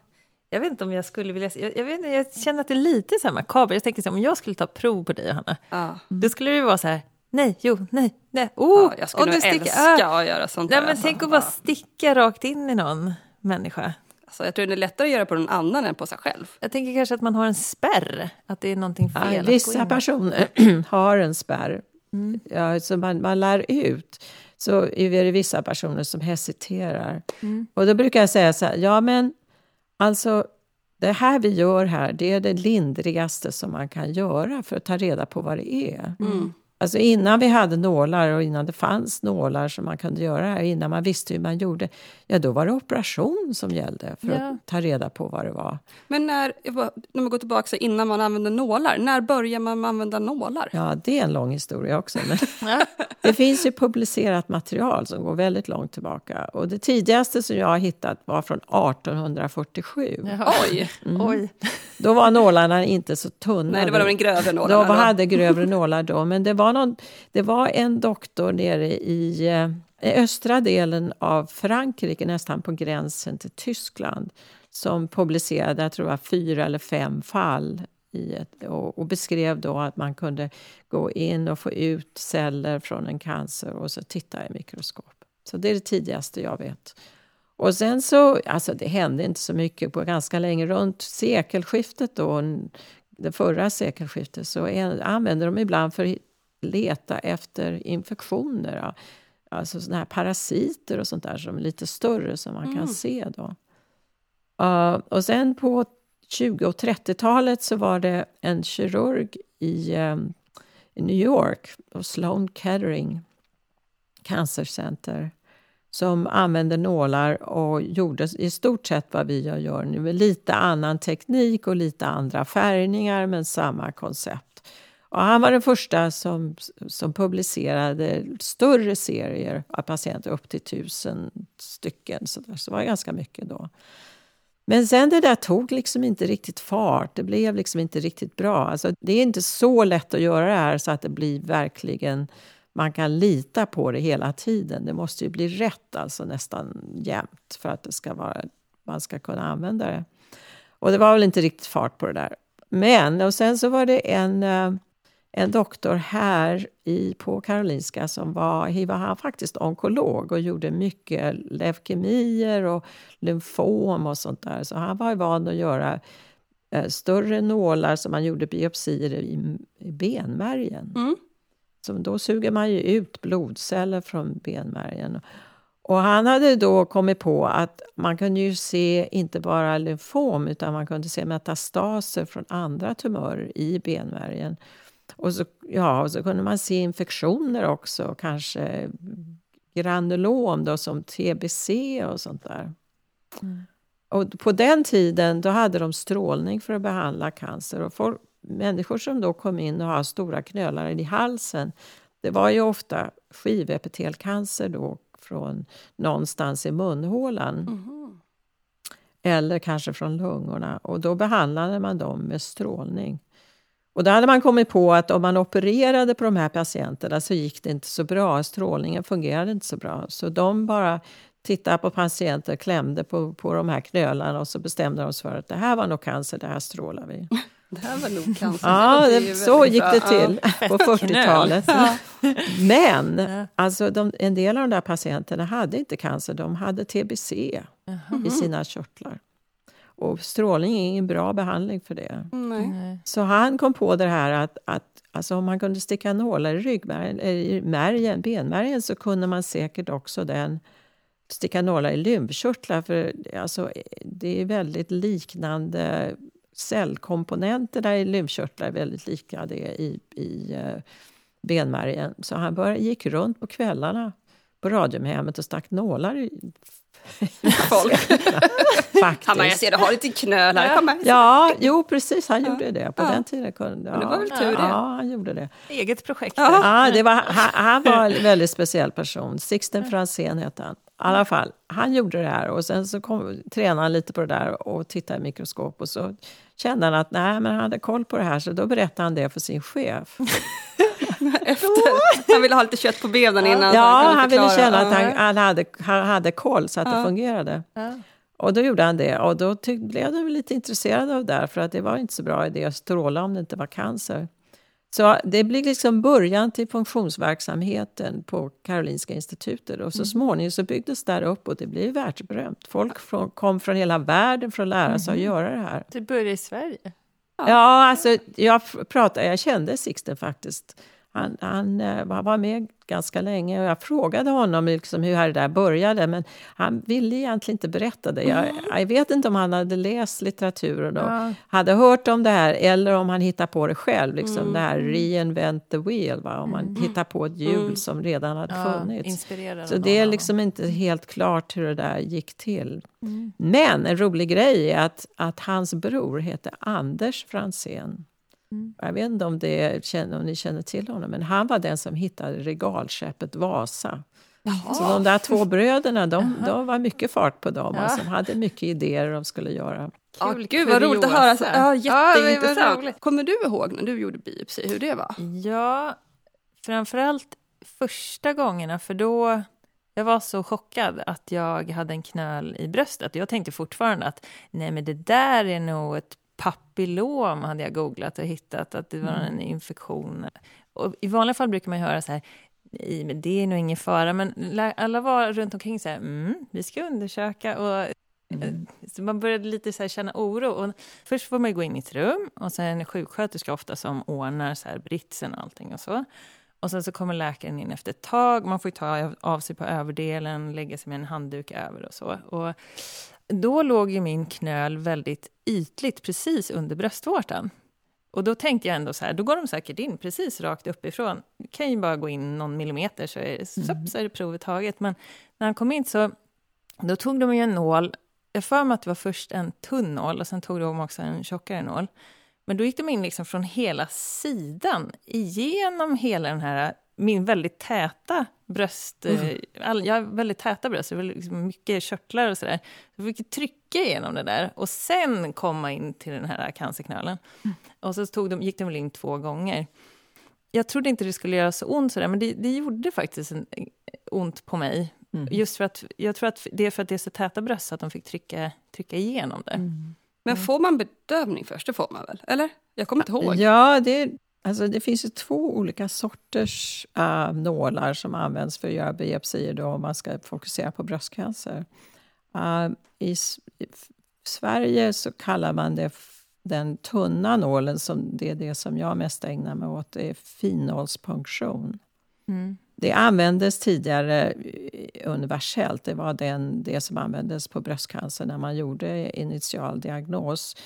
jag vet inte om jag skulle vilja... Jag, jag, vet, inte, jag känner att det är lite så här makabert. Jag tänker så här, om jag skulle ta prov på dig, Johanna, Ja. då skulle det vara så här, nej, jo, nej, nej, oh, Ja, jag skulle du sticker- älska ah. att göra sånt Nej, där. men alltså. tänk att bara sticka rakt in i någon människa. Alltså, jag tror det är lättare att göra på någon annan än på sig själv. Jag tänker kanske att man har en spärr, att det är någonting fel. Ja, att gå vissa in. personer har en spärr. Mm. Ja, så man, man lär ut. Så är det vissa personer som hesiterar. Mm. Och då brukar jag säga så här, ja men alltså det här vi gör här, det är det lindrigaste som man kan göra för att ta reda på vad det är. Mm. Alltså innan vi hade nålar och innan det fanns nålar som man kunde göra här, innan man visste hur man gjorde, ja då var det operation som gällde för Ja. att ta reda på vad det var. Men när, när man går tillbaka så innan man använder nålar, när börjar man använda nålar? Ja, det är en lång historia också. Det finns ju publicerat material som går väldigt långt tillbaka. Och det tidigaste som jag har hittat var från 1847. Jaha. Oj! Oj. Då var nålarna inte så tunna. Nej, det var de grövre nålarna. Då. hade grövre nålar då. Men det var, någon, det var en doktor nere i, eh, i östra delen av Frankrike, nästan på gränsen till Tyskland som publicerade, jag tror det var fyra eller fem fall i ett, och, och beskrev då att man kunde gå in och få ut celler från en cancer och så titta i mikroskop. Så det är det tidigaste jag vet. Och sen så, alltså det hände inte så mycket på ganska länge. Runt sekelskiftet då, det förra sekelskiftet, så använde de ibland för att leta efter infektioner. Alltså såna här parasiter och sånt där som är lite större som man kan se då. Uh, och sen på 20 och 30-talet så var det en kirurg i, um, i New York, på Sloan Kettering Cancer Center som använde nålar och gjorde i stort sett vad vi gör nu med lite annan teknik och lite andra färgningar men samma koncept. Och han var den första som, som publicerade större serier av patienter, upp till tusen stycken. Så, där. så det var ganska mycket då. Men sen det där tog liksom inte riktigt fart. Det blev liksom inte riktigt bra. Alltså, det är inte så lätt att göra det här så att det blir verkligen man kan lita på det hela tiden. Det måste ju bli rätt alltså nästan jämt för att det ska vara, man ska kunna använda det. Och det var väl inte riktigt fart på det där. Men, och sen så var det en, eh, en doktor här i, på Karolinska som var, var han faktiskt onkolog och gjorde mycket leukemier och lymfom och sånt där. Så han var van att göra eh, större nålar som man gjorde biopsier i, i benmärgen. Mm. Så då suger man ju ut blodceller från benmärgen. Och han hade då kommit på att man kunde ju se inte bara lymfom utan man kunde se metastaser från andra tumörer i benmärgen. Och så, ja, och så kunde man se infektioner också, kanske granulom då, som TBC och sånt där. Mm. Och på den tiden då hade de strålning för att behandla cancer. Och folk, människor som då kom in och har stora knölar i halsen, det var ju ofta skivepitelcancer då från någonstans i munhålan. Mhm. Eller kanske från lungorna. Och då behandlade man dem med strålning. Och då hade man kommit på att om man opererade på de här patienterna så gick det inte så bra. Strålningen fungerade inte så bra. Så de bara tittade på patienter, klämde på, på de här knölarna och så bestämde de sig för att det här var nog cancer, det här strålar vi. Det här var nog cancer. Ja, Det så gick bra. det till på 40-talet. Ja. Men Ja. alltså, de, en del av de där patienterna hade inte cancer, de hade TBC Jaha. i sina körtlar. Och strålning är ingen bra behandling för det. Nej. Så han kom på det här att, att alltså om man kunde sticka nålar i ryggmärgen, eller i märgen, benmärgen så kunde man säkert också den sticka nålar i lymfkörtlar. För alltså, det är väldigt liknande cellkomponenterna i lymfkörtlar är väldigt lika det i, i eh, benmärgen. Så han började, gick runt på kvällarna på Radiumhemmet och stack nålar i Folk. faktiskt. Han bara, jag ser du har lite knölar. Kom här. Ja, jo precis, han gjorde det. På Ja. den tiden kunde Men det var väl tur det. Ja, han gjorde det. Eget projekt. Ja, det var, han, han var en väldigt speciell person. Sixten Franzén hette han. I alla fall, han gjorde det här och sen så kom, tränade han lite på det där och tittade i mikroskop och så kände han att nej, men han hade koll på det här så då berättade han det för sin chef. Efter. Han ville ha lite kött på benen innan. Ja, kunde han ville känna att han, han, hade, han hade koll så att det Ja. fungerade. Ja. Och då gjorde han det och då tyck, blev de lite intresserade av det där för att det var inte så bra idé att stråla om det inte var cancer. Så det blir liksom början till funktionsverksamheten på Karolinska institutet. Och så småningom så byggdes det där upp och det blev världsberömt. Folk från, kom från hela världen för att lära sig att göra det här. Det började i Sverige. Ja, alltså jag pratade, jag kände Sixten faktiskt. Han, han eh, var med ganska länge och jag frågade honom liksom hur det där började men han ville egentligen inte berätta det. Jag, jag vet inte om han hade läst litteraturen och Ja. hade hört om det här eller om han hittar på det själv. Liksom Mm. Det här reinvent the wheel, va? om man hittar på ett hjul som redan hade Ja, funnits. Så det är liksom inte helt klart hur det där gick till. Mm. Men en rolig grej är att, att hans bror heter Anders Franzén. Mm. Jag vet inte om, det, om ni känner till honom, men han var den som hittade regalskeppet Vasa. Så de där två bröderna, de, de var mycket fart på dem. Ja. Alltså, de hade mycket idéer de skulle göra. Ja, Kul gud vad roligt att höra. Ja, Ja, jätteintressant. roligt. Kommer du ihåg när du gjorde biopsi, hur det var? Ja, framförallt första gångerna, för då... Jag var så chockad att jag hade en knöl i bröstet. Jag tänkte fortfarande att nej, men det där är nog ett papillom, hade jag googlat och hittat, att det var en infektion. Och I vanliga fall brukar man höra så här, nej, men det är nog ingen fara. Men alla var runt omkring så här, mm, vi ska undersöka. Och Eh, Så man började lite så här känna oro. Och först får man gå in i ett rum och sen är det sjuksköterska ofta som ordnar så här britsen och allting och så. Och sen så kommer läkaren in efter ett tag. Man får ta av- av sig på överdelen, lägga sig med en handduk över och så. Och då låg ju min knöl väldigt ytligt precis under bröstvårtan. Och då tänkte jag ändå så här, då går de säkert in precis rakt uppifrån. Det kan ju bara gå in någon millimeter så är, det, så, så är det provet taget. Men när han kom in så då tog de ju en nål. Jag för mig att det var först en tunn nål och sen tog de också en tjockare nål. Men då gick de in liksom från hela sidan igenom hela den här min väldigt täta bröst... eh, All, jag har väldigt täta bröst, det var liksom mycket körtlar och sådär. Så jag fick trycka igenom det där och sen komma in till den här cancerknölen. Och så tog de, gick de väl in två gånger. Jag trodde inte det skulle göra så ont sådär, men det, det gjorde faktiskt en, ont på mig. Just för att, jag tror att det är för att det är så täta bröst så att de fick trycka, trycka igenom det. Men får man bedövning först? Det får man väl? Eller? Jag kommer inte ihåg. Ja, det, alltså det finns ju två olika sorters äh, nålar som används för att göra biopsier då, om man ska fokusera på bröstcancer. Äh, i, I Sverige så kallar man det den tunna nålen, som det är det som jag mest ägnar mig åt, det är finnålspunktion. Mm. Det användes tidigare universellt. Det var den, det som användes på bröstcancer när man gjorde initial diagnos.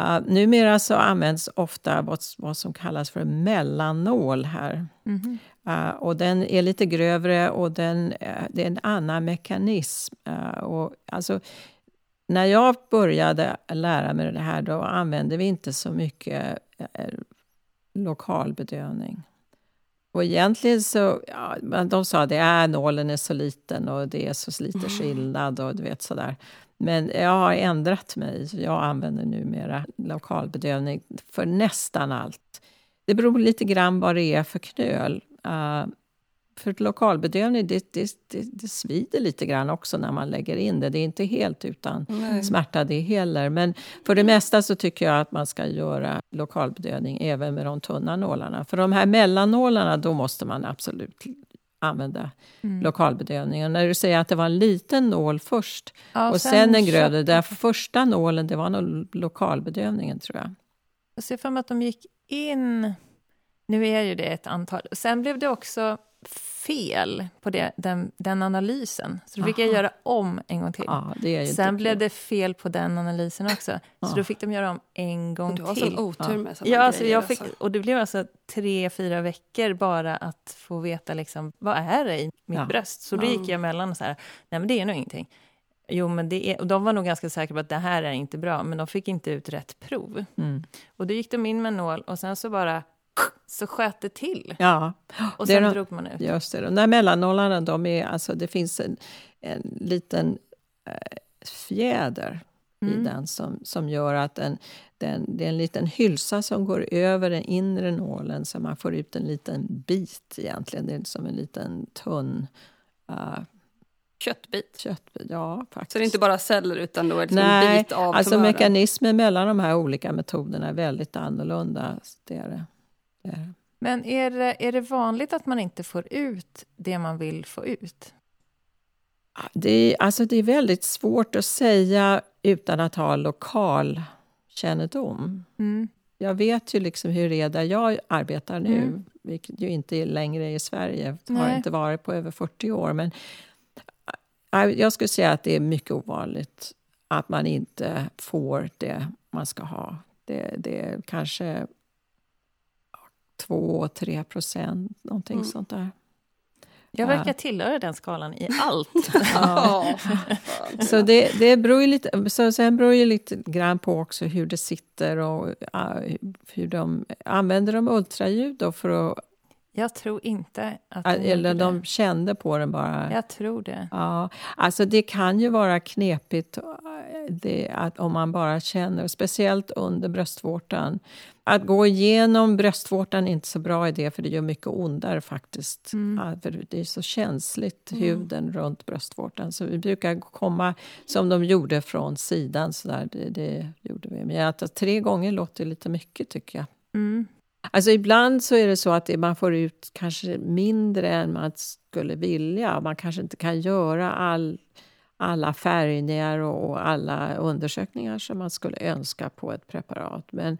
Uh, numera så används ofta vad, vad som kallas för mellannål här. Mhm. Uh, och den är lite grövre och den, eh, det är en annan mekanism. Uh, och alltså, när jag började lära mig det här då använde vi inte så mycket eh, lokalbedövning. Och egentligen så, ja, de sa att det är nålen är så liten och det är så lite skillnad och du vet sådär. Men jag har ändrat mig. så Jag använder numera lokalbedövning för nästan allt. Det beror lite grann vad det är för knöl. Uh, för lokalbedövning, det, det, det, det svider lite grann också när man lägger in det. Det är inte helt utan Nej. smärta det heller. Men för det mesta så tycker jag att man ska göra lokalbedövning även med de tunna nålarna. För de här mellannålarna, då måste man absolut använda Mm. lokalbedövning. Och när du säger att det var en liten nål först Ja, och sen en köpte- grövre, den första nålen det var nog lokalbedövningen tror jag. Jag ser för mig att de gick in... Nu är ju det ett antal. Sen blev det också fel på det, den, den analysen. Så då fick jag Aha. göra om en gång till. Ja, det är ju Sen blev det fel på den analysen också. Så då fick de göra om en gång Du har till. sån otur med såna Ja, alltså grejer. jag fick, alltså. och det blev alltså tre, fyra veckor bara att få veta liksom, vad är det i mitt Ja. bröst. Så då Ja. gick jag emellan och så här, nej men det är nog ingenting. Jo, men det är, och de var nog ganska säkra på att det här är inte bra, men de fick inte ut rätt prov. Mm. Och då gick de in med nål och sen så bara så sköt det till. Ja, Och sen de- drog man ut. just det. De där mellannålarna, de är, alltså, det finns en, en liten eh, fjäder Mm. i den som, som gör att den, den, det är en liten hylsa som går över den inre nålen så man får ut en liten bit egentligen. Det är som en liten tunn uh, Köttbit. köttbit. Ja, faktiskt. Så det är inte bara celler utan då är det liksom en Nej, bit av alltså tumören. mekanismen mellan de här olika metoderna är väldigt annorlunda. Det är det. Det. Men är det, är det vanligt att man inte får ut det man vill få ut? Det är, alltså det är väldigt svårt att säga utan att ha lokal kännedom. Mm. Jag vet ju liksom hur det är där jag arbetar nu, Mm. vilket ju inte är längre i Sverige. Det har inte varit på över 40 år. Men äh, jag skulle säga att det är mycket ovanligt att man inte får det man ska ha. Det, det är kanske 2-3 procent, någonting Mm. sånt där. Jag Ja. verkar tillhöra den skalan i allt. Ja. Så det, det beror ju lite, så sen beror ju lite grann på också hur det sitter och uh, hur de använder de ultraljud då för att, Jag tror inte att de eller de det. kände på den bara. Jag tror det. Ja, alltså det kan ju vara knepigt eh, det, att om man bara känner, speciellt under bröstvårtan. Att gå igenom bröstvårtan är inte så bra idé för det gör mycket ondare faktiskt. Ja, för det är så känsligt, huden runt bröstvårtan. Så vi brukar komma som de gjorde från sidan. Så där, det, det gjorde vi. Men att tre gånger låter lite mycket tycker jag. Mm. Alltså ibland så är det så att man får ut kanske mindre än man skulle vilja. Man kanske inte kan göra all, alla färgningar och, alla undersökningar som man skulle önska på ett preparat. Men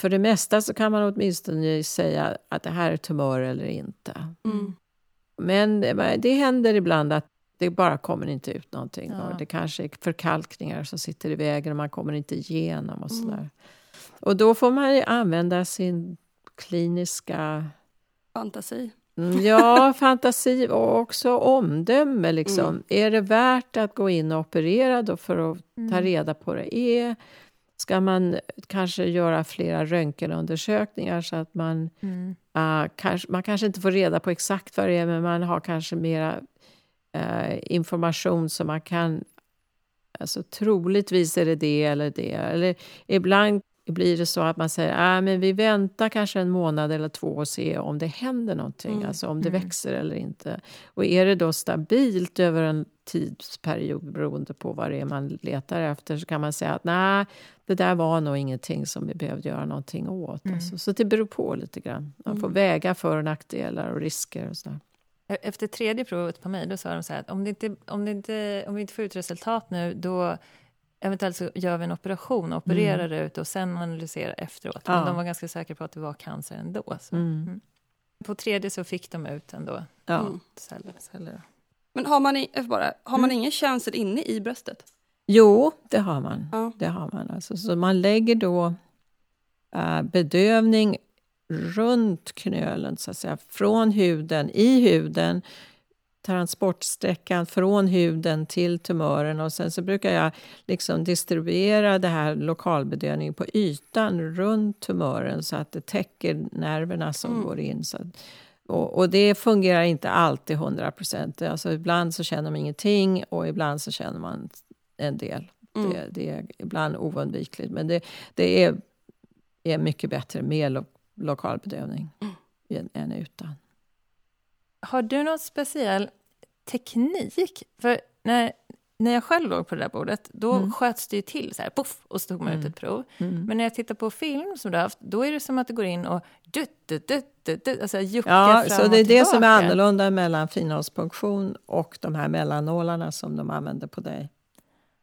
för det mesta så kan man åtminstone säga att det här är tumör eller inte. Mm. Men det, händer ibland att det bara kommer inte ut någonting. Ja. Det kanske är förkalkningar som sitter i vägen och man kommer inte igenom och sådär. Och då får man ju använda sin kliniska Fantasi. Mm, Ja, fantasi och också omdöme. Liksom. Är det värt att gå in och operera då för att ta reda på det är? Ska man kanske göra flera röntgenundersökningar så att man, Mm. ah, kanske, man kanske inte får reda på exakt vad det är men man har kanske mera eh, information som man kan... Alltså troligtvis är det det eller det. Eller ibland blir det så att man säger ah, men vi väntar kanske en månad eller två och ser om det händer någonting, Mm. alltså om det växer eller inte. Och är det då stabilt över en tidsperiod beroende på vad det är man letar efter så kan man säga att nej, det där var nog ingenting som vi behövde göra någonting åt. Alltså. Så det beror på lite grann. Man får väga för och nackdelar och risker och sådär. E- Efter tredje provet på mig då sa de så här att om, det inte, om, det inte, om vi inte får ut resultat nu då eventuellt så gör vi en operation, opererar ut och sen analyserar efteråt. Men Ja. de var ganska säkra på att det var cancer ändå. Så. Mm. På tredje så fick de ut ändå Ja. Mm. celler. celler. Men har man, i, får bara, har man Mm. ingen känsel inne i bröstet? Jo, det har man. Ja. Det har man alltså. Så man lägger då eh, bedövning runt knölen, så att säga. Från huden, i huden, transportsträckan från huden till tumören. Och sen så brukar jag liksom distribuera det här lokalbedövningen på ytan runt tumören så att det täcker nerverna som Mm. går in. Så och, och det fungerar inte alltid 100 procent. Alltså ibland så känner man ingenting och ibland så känner man en del. Mm. Det, det är ibland oundvikligt. Men det, det är, är mycket bättre med lo, lokalbedövning än, än utan. Har du någon speciell teknik? För när, när jag själv låg på det där bordet, då Mm. sköts det ju till så här, poff, och så tog man ut ett prov. Mm. Men när jag tittar på film som du har haft, då är det som att det går in och dutt, dutt, dutt, dutt, alltså juckar Ja, fram så det är det som är annorlunda mellan finhålspunktion och de här mellannålarna som de använder på dig.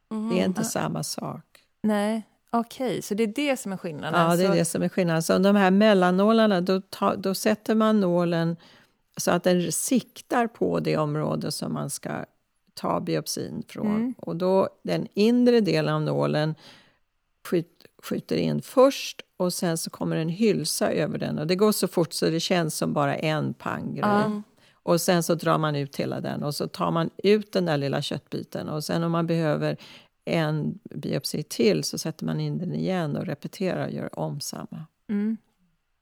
Mhm. Det är inte samma sak. Nej, okej, så det är det som är skillnaden. Ja, det är så, det som är skillnaden. Så de här mellannålarna, då, ta, då sätter man nålen så att den siktar på det område som man ska ta biopsin från. Mm. Och då den inre delen av nålen skjut, skjuter in först och sen så kommer en hylsa över den. Och det går så fort så det känns som bara en panggrej. Ja. Och sen så drar man ut hela den och så tar man ut den där lilla köttbiten. Och sen om man behöver en biopsi till så sätter man in den igen och repeterar och gör om samma. Mm.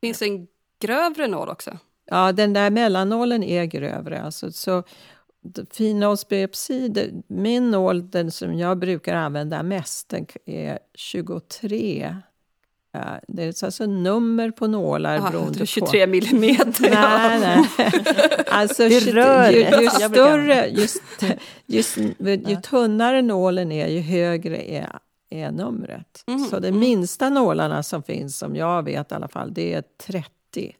Finns det en grövre nål också? Ja, den där mellannålen är grövre. Alltså, så det- min nål, den som jag brukar använda mest, den är 23. Ja, det är alltså nummer på nålar Aha, beroende på... 23 millimeter. Nej, nej. Alltså, Det är ju, ju, större, just, just, ju tunnare nålen är, ju högre är, är numret. Mhm, Så de mm. minsta nålarna som finns, som jag vet i alla fall, det är 30.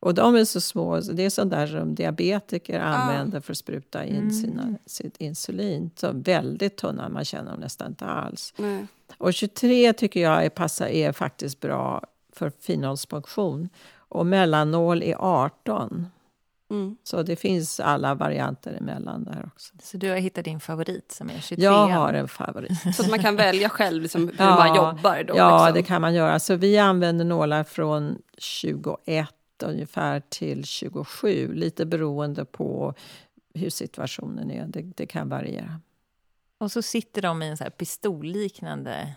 Och de är så små, så det är sånt där som diabetiker använder för att spruta in Mm. sina, sitt insulin. Så väldigt tunna, man känner dem nästan inte alls. Nej. Och 23 tycker jag är, passar, är faktiskt bra för finhålspunktion. Och mellannål är 18. Mm. Så det finns alla varianter emellan där också. Så du har hittat din favorit som är 23 Jag har en favorit. Så att man kan välja själv liksom, hur Ja. man jobbar då. Ja, liksom. det kan man göra. Så vi använder nålar från 21 ungefär till 27. Lite beroende på hur situationen är. Det, det kan variera. Och så sitter de i en så här pistolliknande...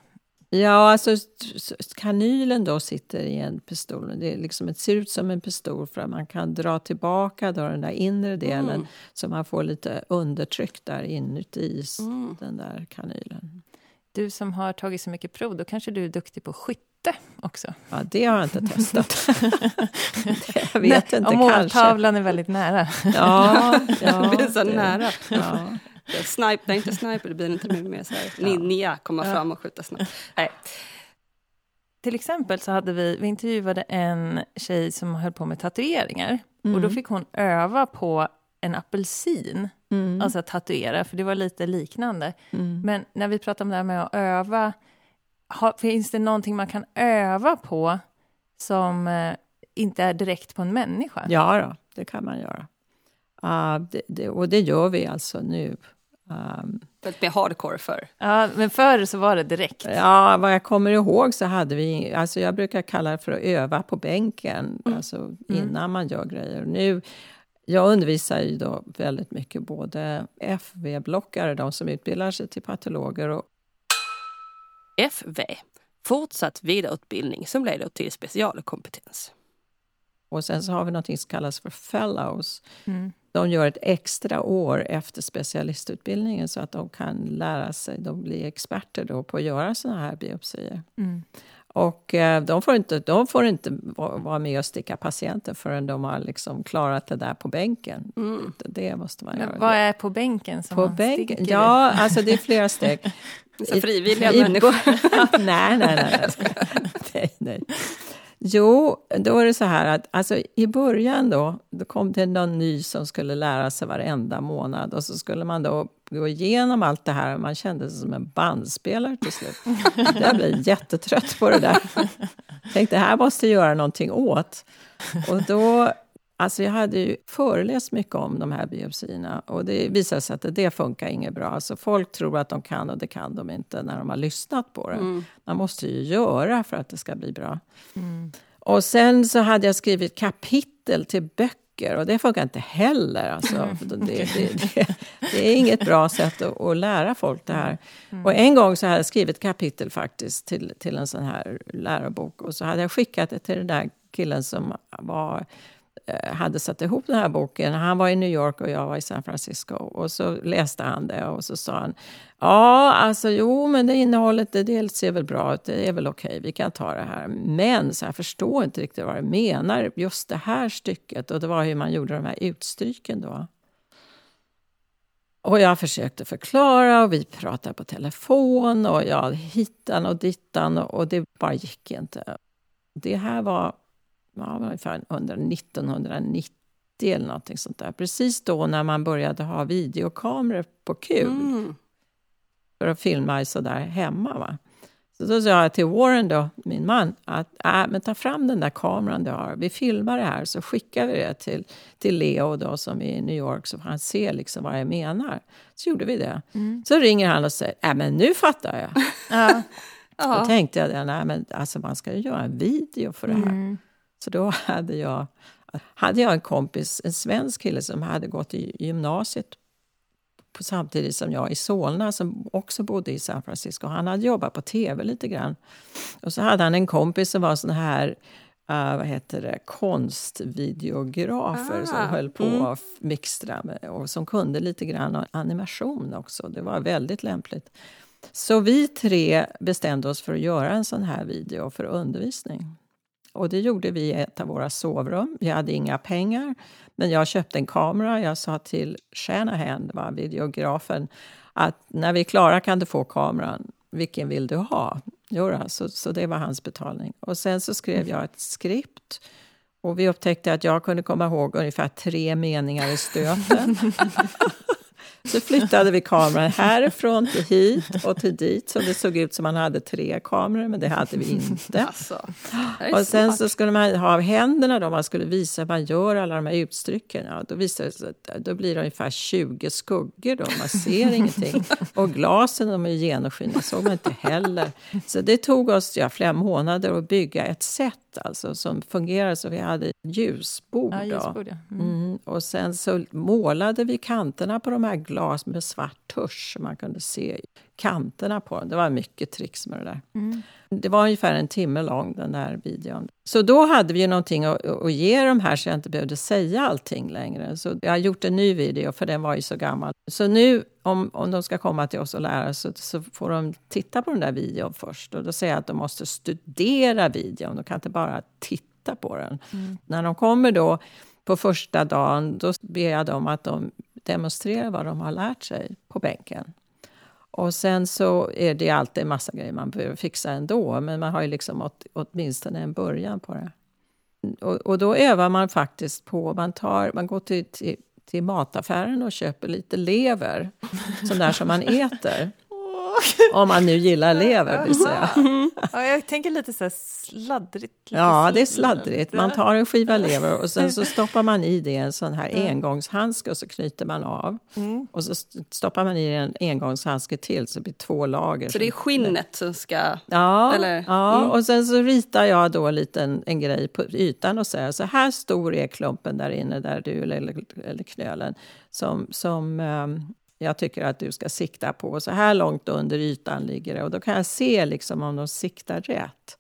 Ja, alltså kanylen då sitter i en pistol. Det, är liksom, det ser ut som en pistol för att man kan dra tillbaka då den där inre delen Mm. så man får lite undertryck där inuti Mm. den där kanylen. Du som har tagit så mycket prov, då kanske du är duktig på skytte också? Ja, det har jag inte testat. det, jag vet inte, Om kanske. måltavlan är väldigt nära. Ja, ja, Det blir så det- nära. Ja. Snipe, nej inte sniper, det blir inte mer, mer så här, ninja, komma fram och skjuta snabbt. Nej. Till exempel så hade vi, vi intervjuade en tjej som höll på med tatueringar. Mm. Och då fick hon öva på en apelsin, Mm. alltså att tatuera, för det var lite liknande. Mm. Men när vi pratar om det här med att öva, har, finns det någonting man kan öva på som eh, inte är direkt på en människa? Ja, då, det kan man göra. Ah, det, det, och det gör vi alltså nu. Um, Väldigt mer hardcore för. Ja, men förr så var det direkt. ja, vad jag kommer ihåg så hade vi, alltså jag brukar kalla det för att öva på bänken, Mm. alltså innan man gör grejer. Nu, jag undervisar ju då väldigt mycket både FV-blockare, de som utbildar sig till patologer, och FV, fortsatt vidareutbildning som leder till specialkompetens. Och sen så har vi något som kallas för fellows. Mm. De gör ett extra år efter specialistutbildningen så att de kan lära sig, de blir experter då på att göra såna här biopsier. Mm. Och eh, de får inte, de får inte va- vara med och sticka patienter förrän de har liksom klarat det där på bänken. Mm. Det, måste man göra. Men vad är på bänken som på man bänken? sticker? Ja, alltså det är flera steg. Så frivilliga I- människor. nej, nej, nej, nej. nej. Jo, då är det så här att alltså, i början då, då kom det någon ny som skulle lära sig varenda månad och så skulle man då gå igenom allt det här och man kände sig som en bandspelare till slut. Jag blev jättetrött på det där. Tänkte, det här måste jag göra någonting åt. Och då, alltså jag hade ju föreläst mycket om de här biopsierna och det visade sig att det, det funkar inget bra. Alltså folk tror att de kan och det kan de inte när de har lyssnat på det. Mm. Man måste ju göra för att det ska bli bra. Mm. Och sen så hade jag skrivit kapitel till böcker och det funkar inte heller. Alltså, för det, det, det, det är inget bra sätt att, att lära folk det här. Och en gång så hade jag skrivit kapitel faktiskt till, till en sån här lärobok och så hade jag skickat det till den där killen som var Eh, hade satt ihop den här boken. Han var i New York och jag var i San Francisco. Och så läste han det och så sa han Ja, alltså jo, men det innehållet det dels ser väl bra ut. Det är väl okej, okay, vi kan ta det här. Men så jag förstår inte riktigt vad du menar, just det här stycket. Och det var hur man gjorde de här utstryken då. Och jag försökte förklara och vi pratade på telefon och jag hittan och dittan och det bara gick inte. Det här var ja, ungefär under 1990 eller någonting sånt där. Precis då när man började ha videokameror på kul Mm. för att filma sådär hemma. Va? Så då sa jag till Warren, då, min man, att äh, men ta fram den där kameran du har. Vi filmar det här så skickar vi det till, till Leo då, som är i New York så får han se liksom vad jag menar. Så gjorde vi det. Mm. Så ringer han och säger, äh, men nu fattar jag. Ja. Då tänkte jag, nej, men alltså, man ska ju göra en video för det här. Mm. Så då hade jag, hade jag en kompis, en svensk kille som hade gått i gymnasiet på samtidigt som jag i Solna som också bodde i San Francisco. Han hade jobbat på tv lite grann. Och så hade han en kompis som var sån här uh, vad heter det, konstvideografer Ah, som höll på mm. att mixtra med, och som kunde lite grann animation också. Det var väldigt lämpligt. Så vi tre bestämde oss för att göra en sån här video för undervisning. Och det gjorde vi i ett av våra sovrum. Vi hade inga pengar, men jag köpte en kamera. Jag sa till Shanahan, var videografen, att när vi är klara kan du få kameran. Vilken vill du ha? Jo, så, så det var hans betalning. Och sen så skrev jag ett skript Och vi upptäckte att jag kunde komma ihåg ungefär tre meningar i stöten. Så flyttade vi kameran härifrån till hit och till dit. Så det såg ut som man hade tre kameror, men det hade vi inte. Alltså, Och sen så skulle man ha händerna då, man skulle visa hur man gör alla de här utstycken. Ja, då, visade att då blir det ungefär 20 skuggor då, man ser ingenting. Och glasen de är genomskinliga, såg man inte heller. Så det tog oss ja, flera månader att bygga ett set alltså, som fungerade så vi hade ljusbord. Ja, ljusbord, ja. Mm. Mm. Och sen så målade vi kanterna på de här glas med svart tusch så man kunde se kanterna på dem. Det var mycket tricks med det där. Mm. Det var ungefär en timme lång den där videon. Så då hade vi ju någonting att, att ge de här så jag inte behövde säga allting längre. Så jag har gjort en ny video för den var ju så gammal. Så nu om, om de ska komma till oss och lära sig så, så får de titta på den där videon först. Och då säger jag att de måste studera videon. De kan inte bara titta på den. När de kommer då på första dagen då ber jag dem att de demonstrerar vad de har lärt sig på bänken. Och sen så är det alltid en massa grejer man behöver fixa ändå. Men man har ju liksom åt, åtminstone en början på det. Och, och då övar man faktiskt på, man, tar, man går till, till, till mataffären och köper lite lever. Sån där som man äter. Om man nu gillar lever vill säga. Ja, jag tänker lite så här sladdrigt. Lite Ja, det är sladdrigt. Man tar en skiva lever och sen så stoppar man i det en sån här engångshandske och så knyter man av. Mm. Och så stoppar man i en engångshandske till så det blir två lager. Så det är skinnet som ska... Ja, Eller- ja mm. och sen så ritar jag då en liten en grej på ytan och säger så här stor är klumpen där inne, där du eller, eller knölen, som, som ehm, jag tycker att du ska sikta på. Så här långt under ytan ligger det och då kan jag se liksom om de siktar rätt.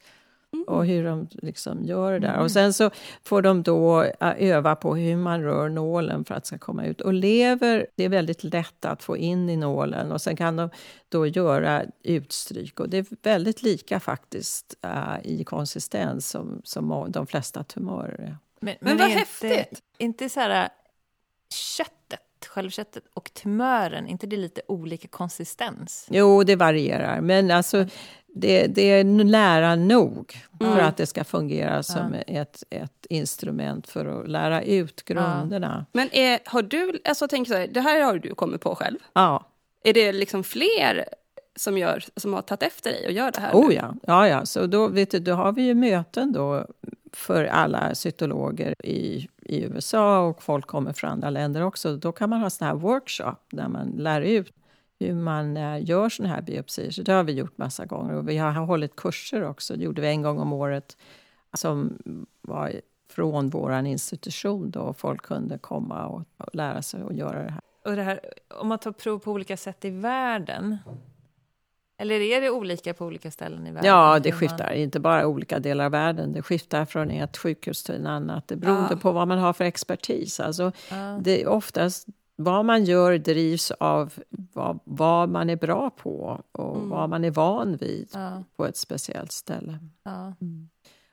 Och hur de liksom gör det där. Och sen så får de då äh, öva på hur man rör nålen för att det ska komma ut. Och lever, det är väldigt lätt att få in i nålen. Och sen kan de då göra utstryk. Och det är väldigt lika faktiskt äh, i konsistens som, som de flesta tumörer är. Men, Men vad är häftigt! Inte, inte så här köttet, självköttet och tumören, inte det lite olika konsistens? Jo, det varierar. Men alltså, det, det är nära nog för att det ska fungera som ett, ett instrument för att lära ut grunderna. Men är, har du... Alltså, tänk så här, det här har du kommit på själv. Ja. Är det liksom fler som, gör, som har tagit efter dig och gör det här? Oh ja, ja, ja. Så då, vet du, då har vi ju möten då för alla cytologer i, i USA och folk kommer från andra länder också. Då kan man ha såna här workshop där man lär ut hur man eh, gör såna här biopsier. Så det har vi gjort massa gånger. Och vi har hållit kurser också. Det gjorde vi en gång om året som var från vår institution då folk kunde komma och, och lära sig att göra det här. Och det här, om man tar prov på olika sätt i världen, eller är det olika på olika ställen i världen? Ja, det man- skiftar. Inte bara olika delar av världen. Det skiftar från ett sjukhus till en annat. Det beror Ja. på vad man har för expertis. Alltså, Ja. det är oftast vad man gör drivs av vad, vad man är bra på och vad man är van vid Ja, på ett speciellt ställe. ja.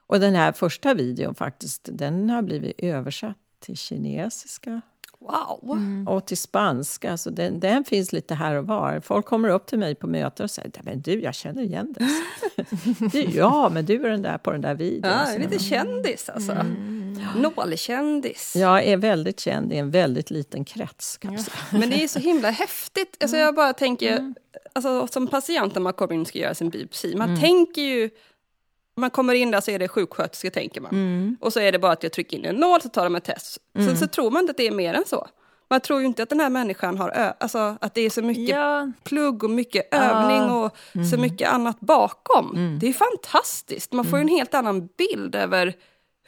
Och den här första videon faktiskt, den har blivit översatt till kinesiska Wow! och till spanska. Så den, den finns lite här och var. Folk kommer upp till mig på möten och säger men du, jag känner igen dig. du, ja, men du är den där på den där videon. Ja, lite kändis alltså. Nålkändis. Jag är väldigt känd i en väldigt liten krets. Kan säga. Men det är så himla häftigt. Alltså jag bara tänker, alltså, som patient när man kommer in och ska göra sin biopsi, man tänker ju... Man kommer in där så är det sjuksköterska, tänker man. Och så är det bara att jag trycker in en nål så tar de ett test. Sen så tror man inte att det är mer än så. Man tror ju inte att den här människan har, ö- alltså att det är så mycket ja, plugg och mycket övning och så mycket annat bakom. Det är fantastiskt. Man får ju en helt annan bild över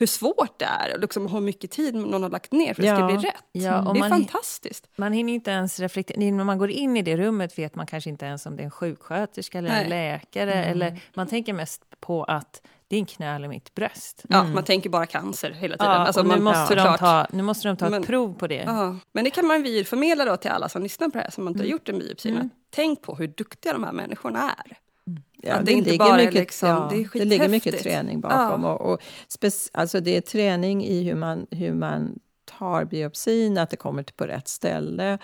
hur svårt det är och liksom hur mycket tid någon har lagt ner för att det ska Ja. bli rätt. Ja, det är man- fantastiskt. man hinner inte ens reflektera. När man går in i det rummet vet man kanske inte ens om det är en sjuksköterska eller en Nej. läkare. Eller, man tänker mest på att det är en knöl i mitt bröst. Ja, man tänker bara cancer hela tiden. Ja, alltså, och nu, man, måste såklart. ta, nu måste de ta Men- ett prov på det. Ja, men det kan man förmedla då till alla som lyssnar på det här som inte har gjort en biopsi. Men Tänk på hur duktiga de här människorna är. Ja, Att det inte bara är liksom- det är det ligger mycket träning bakom. Ja. Och, och alltså det är träning i hur man, hur man tar biopsin, att det kommer till på rätt ställe,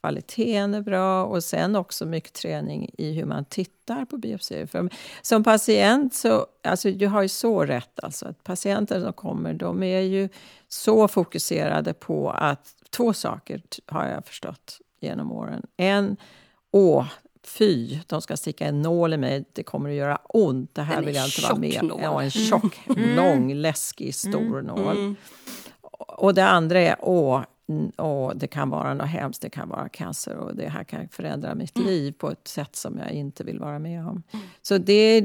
kvaliteten är bra och sen också mycket träning i hur man tittar på biopsier. För som patient så, alltså du har ju så rätt alltså, att patienter som kommer de är ju så fokuserade på att två saker har jag förstått genom åren. En, åh, fy, de ska sticka en nål i mig, det kommer att göra ont, det här vill jag inte vara med nål. Ja, en tjock, Mm. lång, läskig, stor nål. Och det andra är, åh, åh, det kan vara något hemskt, det kan vara cancer och det här kan förändra mitt Mm. liv på ett sätt som jag inte vill vara med om. Så det,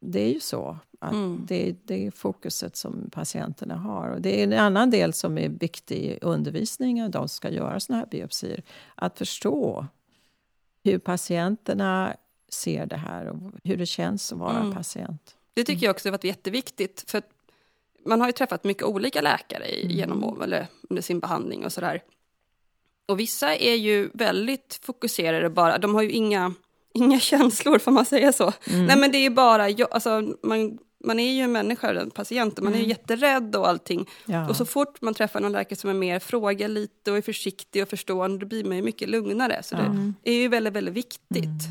det är ju så. Att Mm. det, det är fokuset som patienterna har. Och det är en annan del som är viktig i undervisningen, de som ska göra såna här biopsier. Att förstå hur patienterna ser det här och hur det känns att vara Mm. patient. Det tycker jag också har varit jätteviktigt. För man har ju träffat mycket olika läkare i, genom år- eller under sin behandling och sådär. Och vissa är ju väldigt fokuserade bara, de har ju inga, inga känslor får man säga så. Nej men det är bara, alltså, man, man är ju en människa, en patient, och man är ju jätterädd och allting. Ja. Och så fort man träffar någon läkare som är mer frågar lite och är försiktig och förstående, då blir man ju mycket lugnare. Så det är ju väldigt, väldigt viktigt.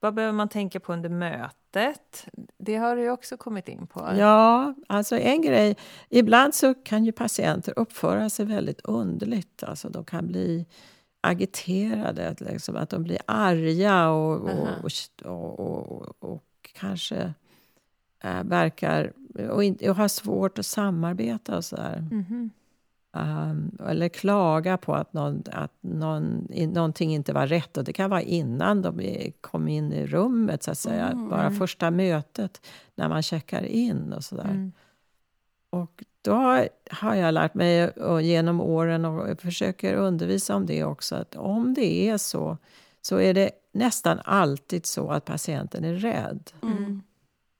Vad behöver man tänka på under mötet? Det har du också kommit in på. Ja, alltså en grej. Ibland så kan ju patienter uppföra sig väldigt underligt. Alltså de kan bli agiterade, liksom, att de blir arga och, och, och, och kanske äh, verkar... Och, in, och har svårt att samarbeta och sådär. Mhm. Um, eller klaga på att, någon, att någon, någonting inte var rätt. Och det kan vara innan de kom in i rummet, så att säga. Bara första mötet, när man checkar in och sådär. Mm. Och då har jag lärt mig och genom åren och försöker undervisa om det också, att om det är så, så är det nästan alltid så att patienten är rädd. Mm.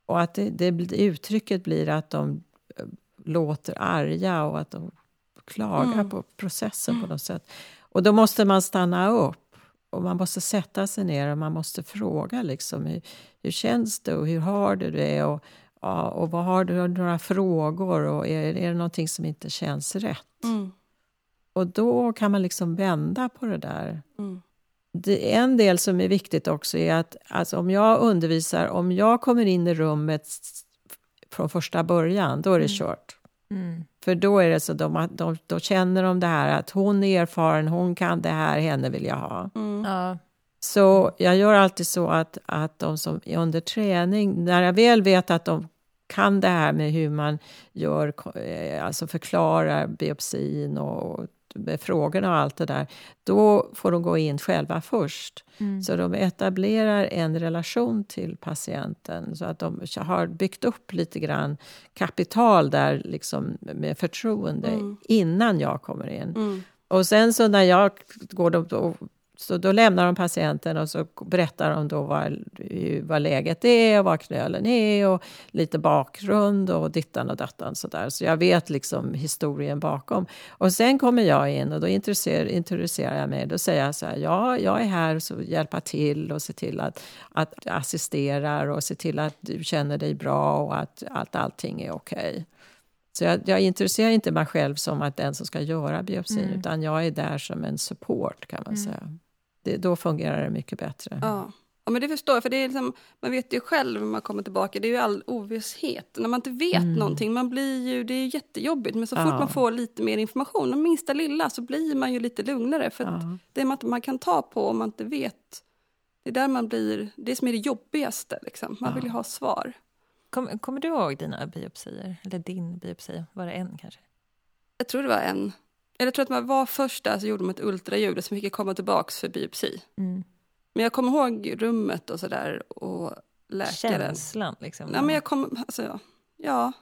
Och att det, det, uttrycket blir att de eh, låter arga och att de klagar Mm. på processen på något sätt. Och då måste man stanna upp och man måste sätta sig ner och man måste fråga liksom hur, hur känns det och hur har du det och, ja, och vad har du några frågor och är, är det någonting som inte känns rätt? Mm. Och då kan man liksom vända på det där. Mm. Det, en del som är viktigt också är att alltså om jag undervisar, om jag kommer in i rummet från första början, då är det kört. Mm. För då är det så, de, de, då känner de det här att hon är erfaren, hon kan det här, henne vill jag ha. Mm. Ja. Så jag gör alltid så att, att de som är under träning, när jag väl vet att de kan det här med hur man gör, eh, alltså förklarar biopsin och frågorna och allt det där, då får de gå in själva först. Så de etablerar en relation till patienten så att de har byggt upp lite grann kapital där liksom med förtroende innan jag kommer in. Mm. Och sen så när jag går då, så då lämnar de patienten och så berättar de då vad, vad läget är och vad knölen är och lite bakgrund och dittan och dattan sådär. Så jag vet liksom historien bakom. Och sen kommer jag in och då introducerar, introducerar jag mig. Då säger jag så här, ja, jag är här så hjälpa till och se till att, att assisterar och se till att du känner dig bra och att, att allting är okej. Så jag, jag introducerar inte mig själv som att den som ska göra biopsin, utan jag är där som en support kan man säga. Det, då fungerar det mycket bättre. Ja. ja, men det förstår jag. För det är liksom, man vet ju själv när man kommer tillbaka, det är ju all ovisshet. När man inte vet någonting, man blir ju, det är jättejobbigt. Men så fort Mm. Ja. man får lite mer information, den minsta lilla, så blir man ju lite lugnare. För Ja. det man, man kan ta på om man inte vet, det är där man blir, det som är det jobbigaste. Liksom. Man vill ju ha svar. Kom, kommer du ihåg dina biopsier? Eller din biopsi? Var det en kanske? Jag tror det var en, jag tror att man var först där så gjorde de ett ultraljud och så fick jag komma tillbaks för biopsi. Mm. Men jag kommer ihåg rummet och sådär och läkaren. Känslan liksom. Nej, men jag kom, alltså, ja. ja.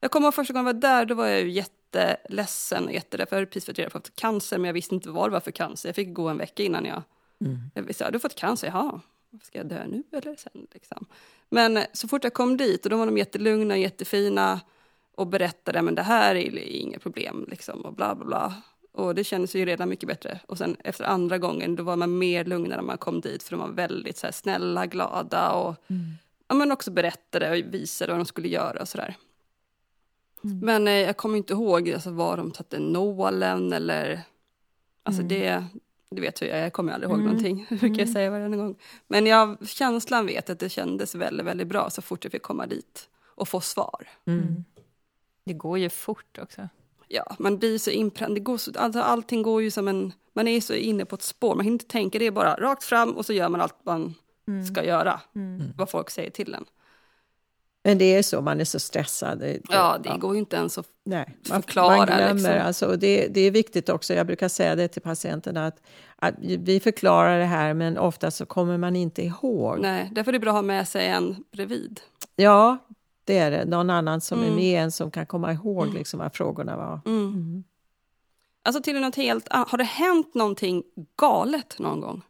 Jag kommer ihåg första gången jag var där, då var jag ju jätteledsen och jätterädd. För jag hade precis fått reda på att jag fått cancer, men jag visste inte vad det var för cancer. Jag fick gå en vecka innan jag... Jag visste, ja, du har fått cancer, jaha. Ska jag dö nu eller sen? Liksom. Men så fort jag kom dit, och då var de jättelugna och jättefina och berättade, men det här är inga problem, liksom, och bla bla bla. Och det kändes ju redan mycket bättre. Och sen efter andra gången, då var man mer lugnare när man kom dit, för de var väldigt så här, snälla, glada och ja, men också berättade och visade vad de skulle göra och sådär. Men eh, jag kommer inte ihåg alltså, var de satte nålen eller... Alltså det, Du vet hur jag är, jag kommer aldrig ihåg Mm. någonting. Det brukar jag säga varje gång. Men jag, känslan vet att det kändes väldigt, väldigt bra så fort jag fick komma dit och få svar. Mm. Det går ju fort också. Ja, man blir så inpränd. Det går så, alltså, allting går ju som en... Man är så inne på ett spår. Man hinner inte tänka. Det är bara rakt fram och så gör man allt man Mm. ska göra. Mm. Vad folk säger till en. Men det är så, man är så stressad. Det, Ja, det går ju inte ens att... Nej, man, förklara, man glömmer. liksom. Alltså, och det, det är viktigt också, jag brukar säga det till patienterna, att, att vi förklarar det här men ofta så kommer man inte ihåg. Nej, därför är det bra att ha med sig en bredvid. Ja, det är det. Någon annan som är Mm. med en som kan komma ihåg liksom, vad frågorna var. Mm. Mm. Alltså till något helt annat. Har det hänt någonting galet någon gång?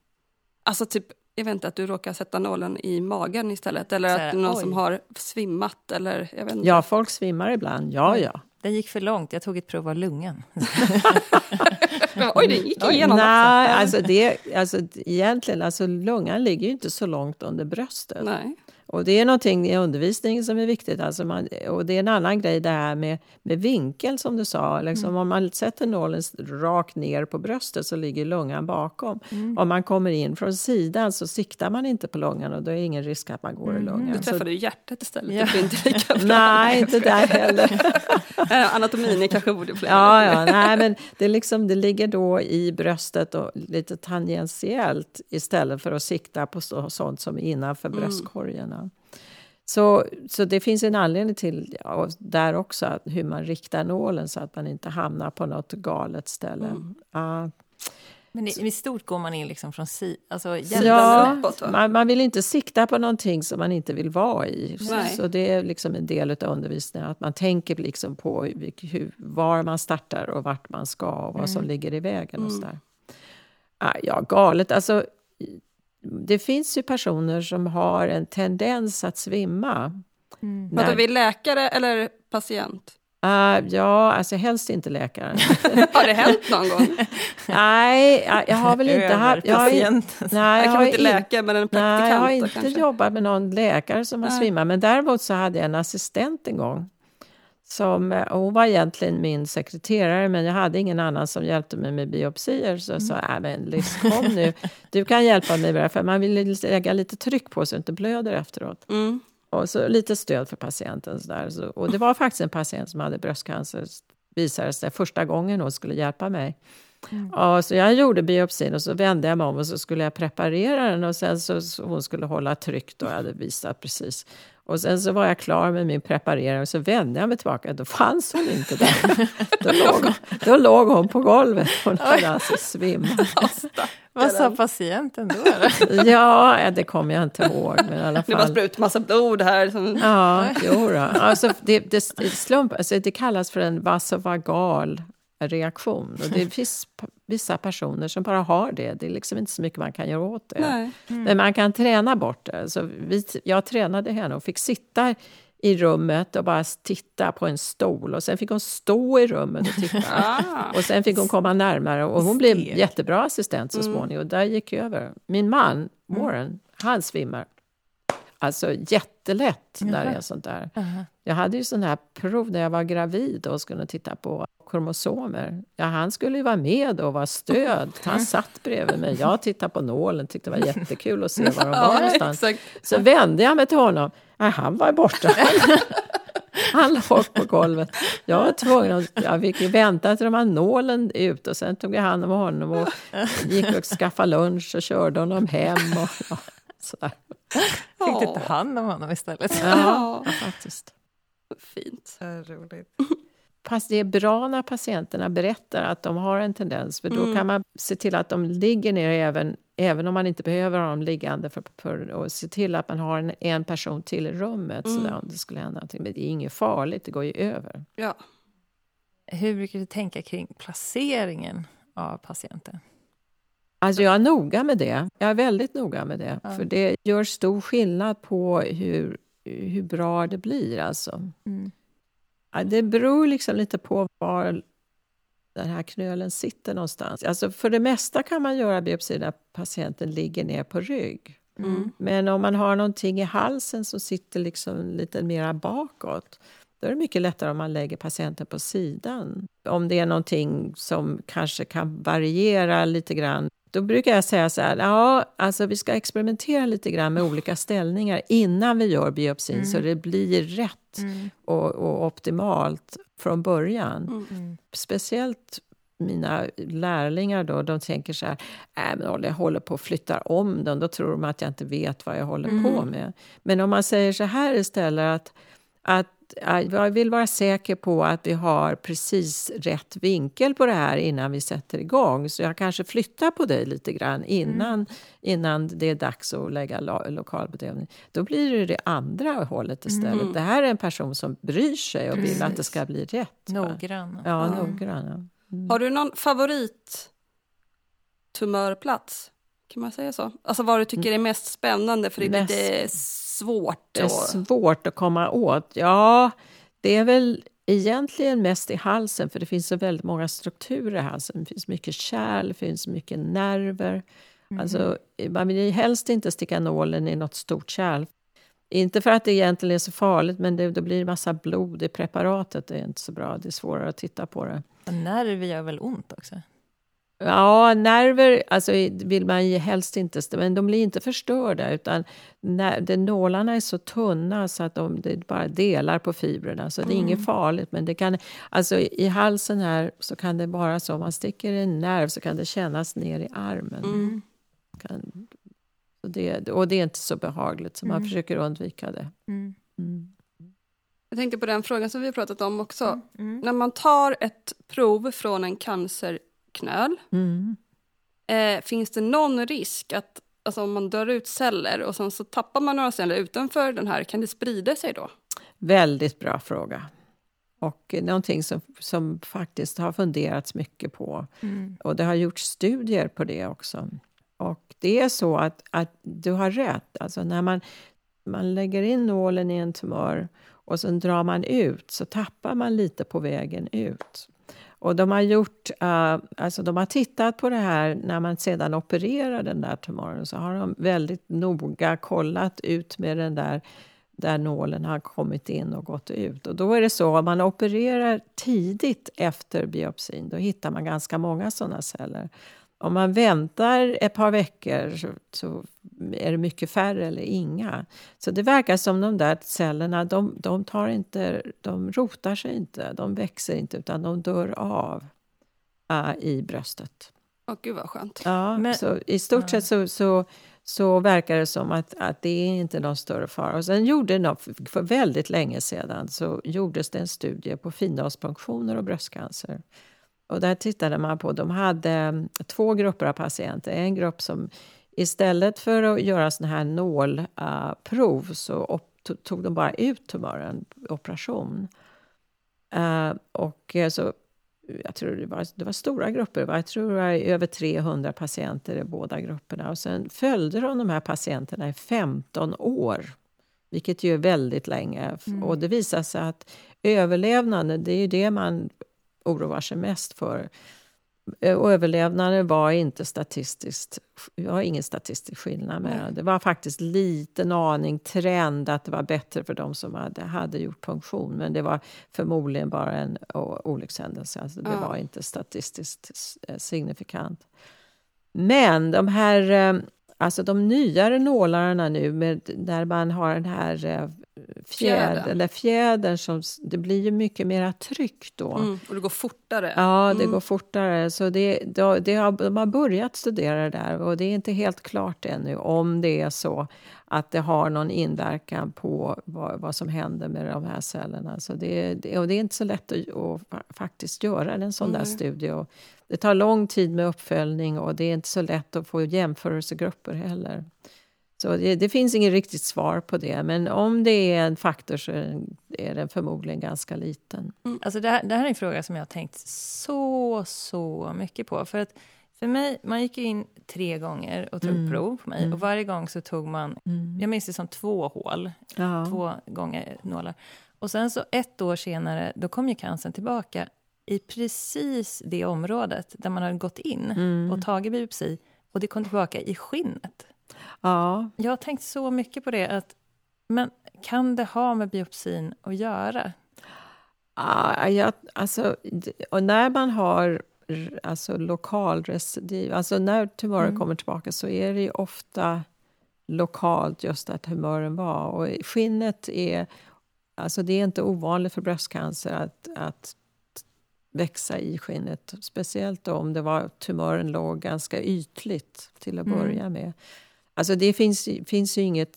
Alltså typ, jag vet inte, att du råkar sätta nålen i magen istället. Eller Så att här, någon oj. som har svimmat eller jag vet inte. Ja, folk svimmar ibland. Ja, ja. Den gick för långt, jag tog ett prov av lungan. Oj, det gick igenom Nej, också. alltså det, alltså egentligen, alltså lungan ligger ju inte så långt under bröstet. Nej. Och det är någonting i undervisningen som är viktigt. Alltså man, och det är en annan grej det här med, med vinkel som du sa. Liksom, Mm. Om man sätter nålen rakt ner på bröstet så ligger lungan bakom. Mm. Om man kommer in från sidan så siktar man inte på lungan och då är det ingen risk att man går i lungan. Mm. Du träffade ju hjärtat istället. Ja. Det blir inte lika bra. Nej, inte där heller. Eh, Anatomin är kanske borde fler. Ja, ja, nej, men det, liksom, det ligger då i bröstet och lite tangentiellt istället för att sikta på så, sånt som är innanför Mm. bröstkorgen. Så, så det finns en anledning till ja, där också att hur man riktar nålen så att man inte hamnar på något galet ställe. Mm. Ja. Men i, i stort går man in liksom från si, alltså Ja, uppåt, man, man vill inte sikta på någonting som man inte vill vara i. Så, så det är liksom en del av undervisningen, att man tänker liksom på hur, hur, var man startar och vart man ska och vad som ligger i vägen. Och Mm. sådär. Ah, ja, galet. Alltså, det finns ju personer som har en tendens att svimma. Pratar När- vi läkare eller patient? Ah, ja, alltså helst inte läkaren. Har det hänt någon gång? Nej, jag, har väl inte haft... Jag har, nej, Jag jag kan inte in- läkare men en Nej, jag har praktikant inte kanske? jobbat med någon läkare som har Nej. svimmat. Men däremot så hade jag en assistent en gång. Som, eh, hon var egentligen min sekreterare, men jag hade ingen annan som hjälpte mig med biopsier. Så jag sa, Mm. äh, men Liz, kom nu. Du kan hjälpa mig med det, för man vill lägga lite tryck på så det inte blöder efteråt. Mm. Och så lite stöd för patienten. Så där. Så, och det var faktiskt en patient som hade bröstcancer, visade sig första gången hon skulle hjälpa mig. Ja, så jag gjorde biopsin och så vände jag mig om och så skulle jag preparera den och sen så, så hon skulle hålla tryck då, jag hade visat precis. Och sen så var jag klar med min preparering och så vände jag mig tillbaka, då fanns hon inte där. då, låg, då låg hon på golvet, hon hade alltså svimmat. Vad sa patienten då? Ja, det kommer jag inte ihåg. Men i alla Det bara fall. sprut massa blod här. Som... Ja, jo då. Alltså, det, det, det, slump, alltså, det kallas för en vasovagal reaktion. Och det finns vissa personer som bara har det. Det är liksom inte så mycket man kan göra åt det. Nej. Men man kan träna bort det. Så vi, jag tränade henne och fick sitta i rummet och bara titta på en stol. Och sen fick hon stå i rummet och titta. Ah. Och sen fick hon komma närmare och hon blev jättebra assistent så småningom. Och där gick jag över. Min man, Warren, han svimmar. Alltså jättelätt när det är sånt där. Jag hade ju sån här prov när jag var gravid och skulle titta på kromosomer. Ja, han skulle ju vara med och vara stöd. Han satt bredvid mig. Jag tittade på nålen, tyckte det var jättekul att se var de var Ja, någonstans. exakt. Så vände jag mig till honom. Nej, han var borta. Han låg på golvet. Jag var tvungen att, jag fick ju vänta till de här nålen ut och sen tog jag hand om honom och gick och skaffade lunch och körde honom hem. Och, ja, sådär. Fick du ta hand om honom istället? Ja, ja, faktiskt. Fint. Så roligt. Fast det är bra när patienterna berättar att de har en tendens, för då kan man se till att de ligger ner även, även om man inte behöver ha dem liggande, för, för, och se till att man har en, en person till i rummet så där, om det skulle hända någonting. Men det är inget farligt, det går ju över. Ja. Hur brukar du tänka kring placeringen av patienten? Alltså jag är noga med det. Jag är väldigt noga med det. Ja. För det gör stor skillnad på hur, hur bra det blir. Alltså. Mm. Ja, det beror liksom lite på var den här knölen sitter någonstans. Alltså för det mesta kan man göra biopsi när patienten ligger ner på rygg. Mm. Men om man har någonting i halsen som sitter liksom lite mer bakåt då är det mycket lättare om man lägger patienten på sidan. Om det är någonting som kanske kan variera lite grann då brukar jag säga så här, ja, alltså vi ska experimentera lite grann med olika ställningar innan vi gör biopsin Mm. så det blir rätt och, och optimalt från början. Mm. Speciellt mina lärlingar då, de tänker så här, äh, men jag håller på att flytta om den, då tror de att jag inte vet vad jag håller på med. Men om man säger så här istället, att att jag vill vara säker på att vi har precis rätt vinkel på det här innan vi sätter igång. Så jag kanske flyttar på dig lite grann innan, innan det är dags att lägga lo lokalbedövning. Då blir det det andra hållet istället. Det här är en person som bryr sig och vill att det ska bli rätt. Noggrann. Ja, noggrann. ja. Har du någon favorit tumörplats? Kan man säga så? Alltså vad du tycker är mest spännande för det är Mest- lite svårt. Det är svårt att komma åt. Ja, det är väl egentligen mest i halsen för det finns så väldigt många strukturer i halsen. Det finns mycket kärl, det finns mycket nerver. Alltså, man vill ju helst inte sticka nålen i något stort kärl. Inte för att det egentligen är så farligt, men det, då blir det massa blod i preparatet. Det är inte så bra, det är svårare att titta på det. Och nerver gör väl ont också? Ja, nerver alltså, vill man ju helst inte, men de blir inte förstörda. Utan när, de, nålarna är så tunna så att de det bara delar på fibrerna. Så det är inget farligt. Men det kan, alltså, i halsen här så kan det bara så, om man sticker en nerv så kan det kännas ner i armen. Mm. Kan, så det, och det är inte så behagligt, så man försöker undvika det. Mm. Mm. Jag tänkte på den frågan som vi pratat om också. Mm. När man tar ett prov från en cancerknöl, Mm. eh, finns det någon risk att alltså, om man dör ut celler och sen så tappar man några celler utanför den här, kan det sprida sig då? Väldigt bra fråga. Och någonting som, som faktiskt har funderats mycket på. Mm. Och det har gjorts studier på det också. Och det är så att, att du har rätt. Alltså när man, man lägger in nålen i en tumör och sen drar man ut så tappar man lite på vägen ut. Och de har gjort, uh, alltså de har tittat på det här när man sedan opererar den där tumören så har de väldigt noga kollat ut med den där där nålen har kommit in och gått ut. Och då är det så, om man opererar tidigt efter biopsin, då hittar man ganska många sådana celler. Om man väntar ett par veckor så, så är det mycket färre eller inga. Så det verkar som de där cellerna, de, de, tar inte, de rotar sig inte, de växer inte, utan de dör av äh, i bröstet. Åh gud vad skönt. Ja, Men- så I stort sett så, så, så verkar det som att, att det är inte någon större fara. Och sen gjorde de, för väldigt länge sedan så gjordes det en studie på finhalspunktioner och bröstcancer. Och där tittade man på, de hade mm, två grupper av patienter. En grupp som istället för att göra såna här nålprov så op, to- tog de bara ut tumören, operation. Eh, och eh, så jag tror det var, det var stora grupper. Jag tror det var över 300 patienter i båda grupperna. Och sen följde de de här patienterna i 15 år. Vilket ju är väldigt länge. Och det visar sig att överlevnaden, det är ju det man oroar sig mest för. Eh, Och överlevnaden var inte statistiskt, det var ingen statistisk skillnad med Det var faktiskt liten aning trend att det var bättre för de som hade, hade gjort punktion. Men det var förmodligen bara en olyckshändelse. Alltså det Ja. var inte statistiskt eh, signifikant. Men de här, eh, alltså de nyare nålarna nu, med, där man har den här fjädern, Fjädern. eller fjädern som, det blir ju mycket mera tryck då. Mm. Och det går fortare. Ja, det Mm. går fortare. Så det, det, det har, de har börjat studera det där och det är inte helt klart ännu om det är så att det har någon inverkan på vad, vad som händer med de här cellerna. Så det, det, och det är inte så lätt att, att fa- faktiskt göra en sån där Nej. studie. Och det tar lång tid med uppföljning och det är inte så lätt att få jämförelsegrupper heller. Så det, det finns inget riktigt svar på det, men om det är en faktor så är den, förmodligen ganska liten. Alltså det, här, det här är en fråga som jag har tänkt så, så mycket på. För att för mig, man gick in tre gånger och tog Mm. prov på mig. Mm. Och varje gång så tog man, jag minns det som två hål, Ja. två gånger nålar. Och sen så ett år senare, då kom ju cancern tillbaka i precis det området där man hade gått in Mm. och tagit biopsi. Och det kom tillbaka i skinnet. Ja, Jag har tänkt så mycket på det. att Men kan det ha med biopsin att göra? Ah, jag, alltså, och när man har alltså lokalrecidiv. Alltså när tumören Mm. kommer tillbaka så är det ofta lokalt just att tumören var. Och skinnet är... Alltså det är inte ovanligt för bröstcancer att, att växa i skinnet. Speciellt om det var, tumören låg ganska ytligt till att Mm. börja med. Alltså det finns, finns ju inget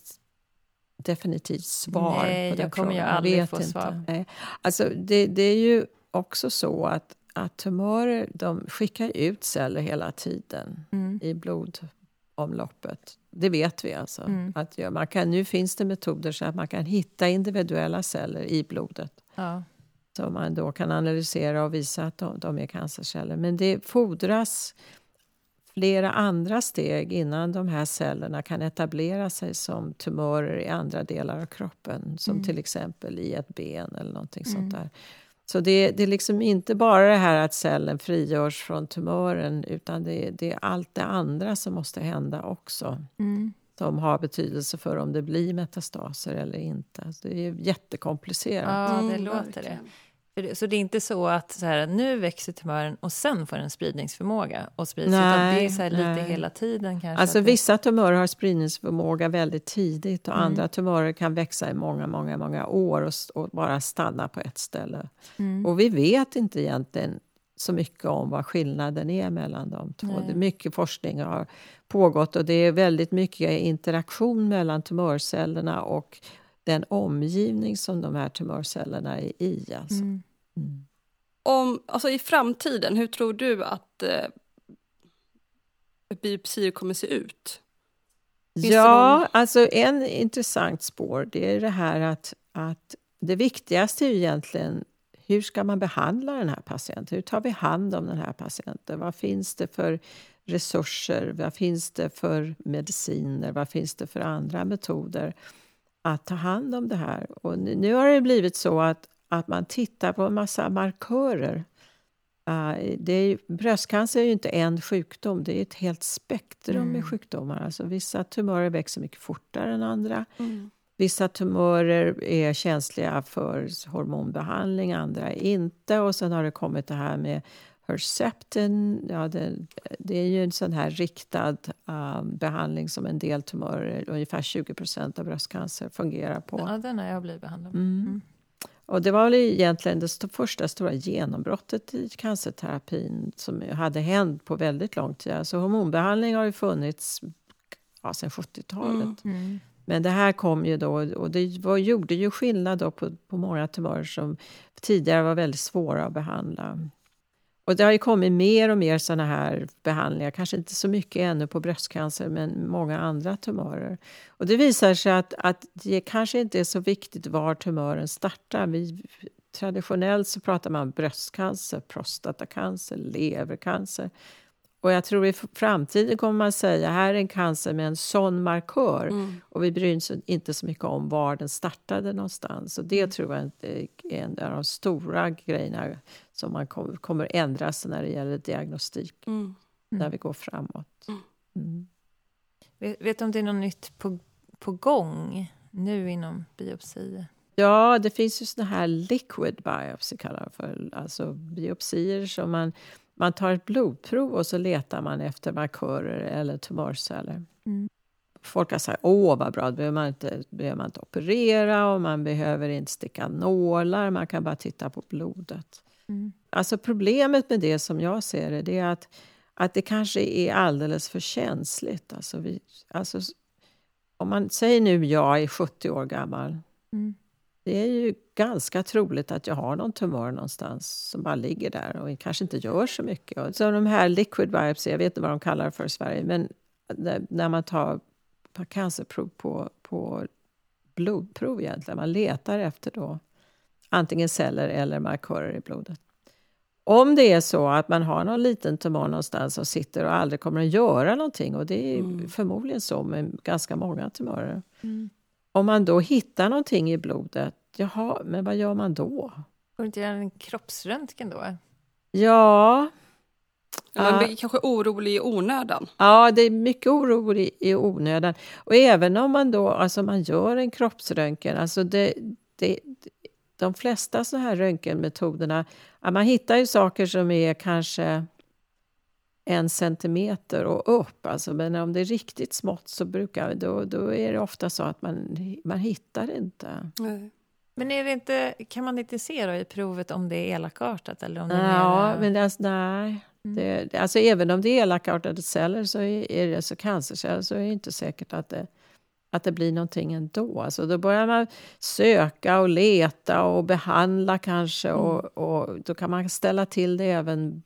definitivt svar Nej, på den jag kommer frågan. aldrig vet få inte. svar. Nej. Alltså det, det är ju också så att, att tumörer de skickar ut celler hela tiden Mm. i blodomloppet. Det vet vi alltså. Mm. Att man kan, nu finns det metoder så att man kan hitta individuella celler i blodet Ja. som man då kan analysera och visa att de, de är cancerceller. Men det fordras flera andra steg innan de här cellerna kan etablera sig som tumörer i andra delar av kroppen. Som Mm. till exempel i ett ben eller någonting Mm. sånt där. Så det, det är liksom inte bara det här att cellen frigörs från tumören utan det, det är allt det andra som måste hända också Mm. som har betydelse för om det blir metastaser eller inte. Så det är jättekomplicerat. Ja, det Mm, låter det. Så det är inte så att så här, nu växer tumören och sen får den spridningsförmåga och sprids, Nej, det är så här lite hela tiden kanske? Alltså det- vissa tumörer har spridningsförmåga väldigt tidigt och Mm. andra tumörer kan växa i många, många, många år och, och bara stanna på ett ställe. Mm. Och vi vet inte egentligen så mycket om vad skillnaden är mellan de två. Nej. Det är mycket forskning har pågått och det är väldigt mycket interaktion mellan tumörcellerna och den omgivning som de här tumörcellerna är i. Alltså. Mm. Mm. Om, alltså I framtiden, hur tror du att eh, biopsier kommer se ut? Finns Ja, någon- alltså en intressant spår det är det här att, att det viktigaste är ju egentligen hur ska man behandla den här patienten? Hur tar vi hand om den här patienten? Vad finns det för resurser? Vad finns det för mediciner? Vad finns det för andra metoder att ta hand om det här? Och nu, har det blivit så att, att man tittar på en massa markörer. Uh, det är bröstcancer är ju inte en sjukdom, det är ett helt spektrum Mm. med sjukdomar. Alltså vissa tumörer växer mycket fortare än andra. Mm. Vissa tumörer är känsliga för hormonbehandling, andra inte. Och sen har det kommit det här med Herceptin. Ja, det, det är ju en sån här riktad uh, behandling som en del tumörer, ungefär 20% av bröstcancer, fungerar på. Ja, den har jag blivit behandlad med. Mm. Mm. Och det var väl egentligen det st- första stora genombrottet i cancerterapin som hade hänt på väldigt lång tid. Alltså hormonbehandling har ju funnits ja, sedan 70-talet. Mm. Mm. Men det här kom ju då och det var, gjorde ju skillnad då på, på många tumörer som tidigare var väldigt svåra att behandla. Och det har ju kommit mer och mer såna här behandlingar, kanske inte så mycket ännu på bröstcancer men många andra tumörer. Och det visar sig att, att det kanske inte är så viktigt var tumören startar. Vi, traditionellt så pratar man bröstcancer, prostatacancer, levercancer. Och jag tror i framtiden kommer man säga här är en cancer med en sån markör Mm. och vi bryr oss inte så mycket om var den startade någonstans. Och Mm. det tror jag är en av de stora grejerna som man kommer, kommer ändra sig när det gäller diagnostik Mm. när vi går framåt. Mm. Mm. Vet, vet du om det är något nytt på, på gång nu inom biopsi? Ja, det finns ju såna här liquid biopsy kallar det för. Alltså biopsier som man, man tar ett blodprov och så letar man efter markörer eller tumörceller. Mm. Folk har sagt åh vad bra, då behöver man, inte, behöver man inte operera och man behöver inte sticka nålar, man kan bara titta på blodet. Mm. Alltså problemet med det som jag ser det, det är att, att det kanske är alldeles för känsligt. Alltså vi, alltså, om man säger nu jag är 70 år gammal, Mm. det är ju ganska troligt att jag har någon tumör någonstans som bara ligger där och kanske inte gör så mycket. Och så de här liquid biopsy, jag vet inte vad de kallar det för i Sverige, men när, man tar cancerprov på, på blodprov egentligen, man letar efter då antingen celler eller markörer i blodet. Om det är så att man har någon liten tumör någonstans och sitter och aldrig kommer att göra någonting och det är Mm. förmodligen så med ganska många tumörer. Mm. Om man då hittar någonting i blodet, jaha, men vad gör man då? Får du inte göra en kroppsröntgen då? Ja, Man Ja. blir kanske orolig i onödan. ja det är mycket oro i, i onödan. Och även om man då alltså man gör en kroppsröntgen, alltså det, det, de flesta så här röntgenmetoderna, ja, man hittar ju saker som är kanske en centimeter och upp. Alltså, men om det är riktigt smått så brukar, då, då är det ofta så att man, man hittar inte. Nej. Men är det inte, kan man inte se då i provet om det är elakartat? Eller om det är Ja, mera- men det, är- nej. Mm. Det, alltså även om det är elakartade celler, så är, är det så cancerceller, så är det inte säkert att det, att det blir någonting ändå. Alltså då börjar man söka och leta och behandla kanske Mm. och, och då kan man ställa till det även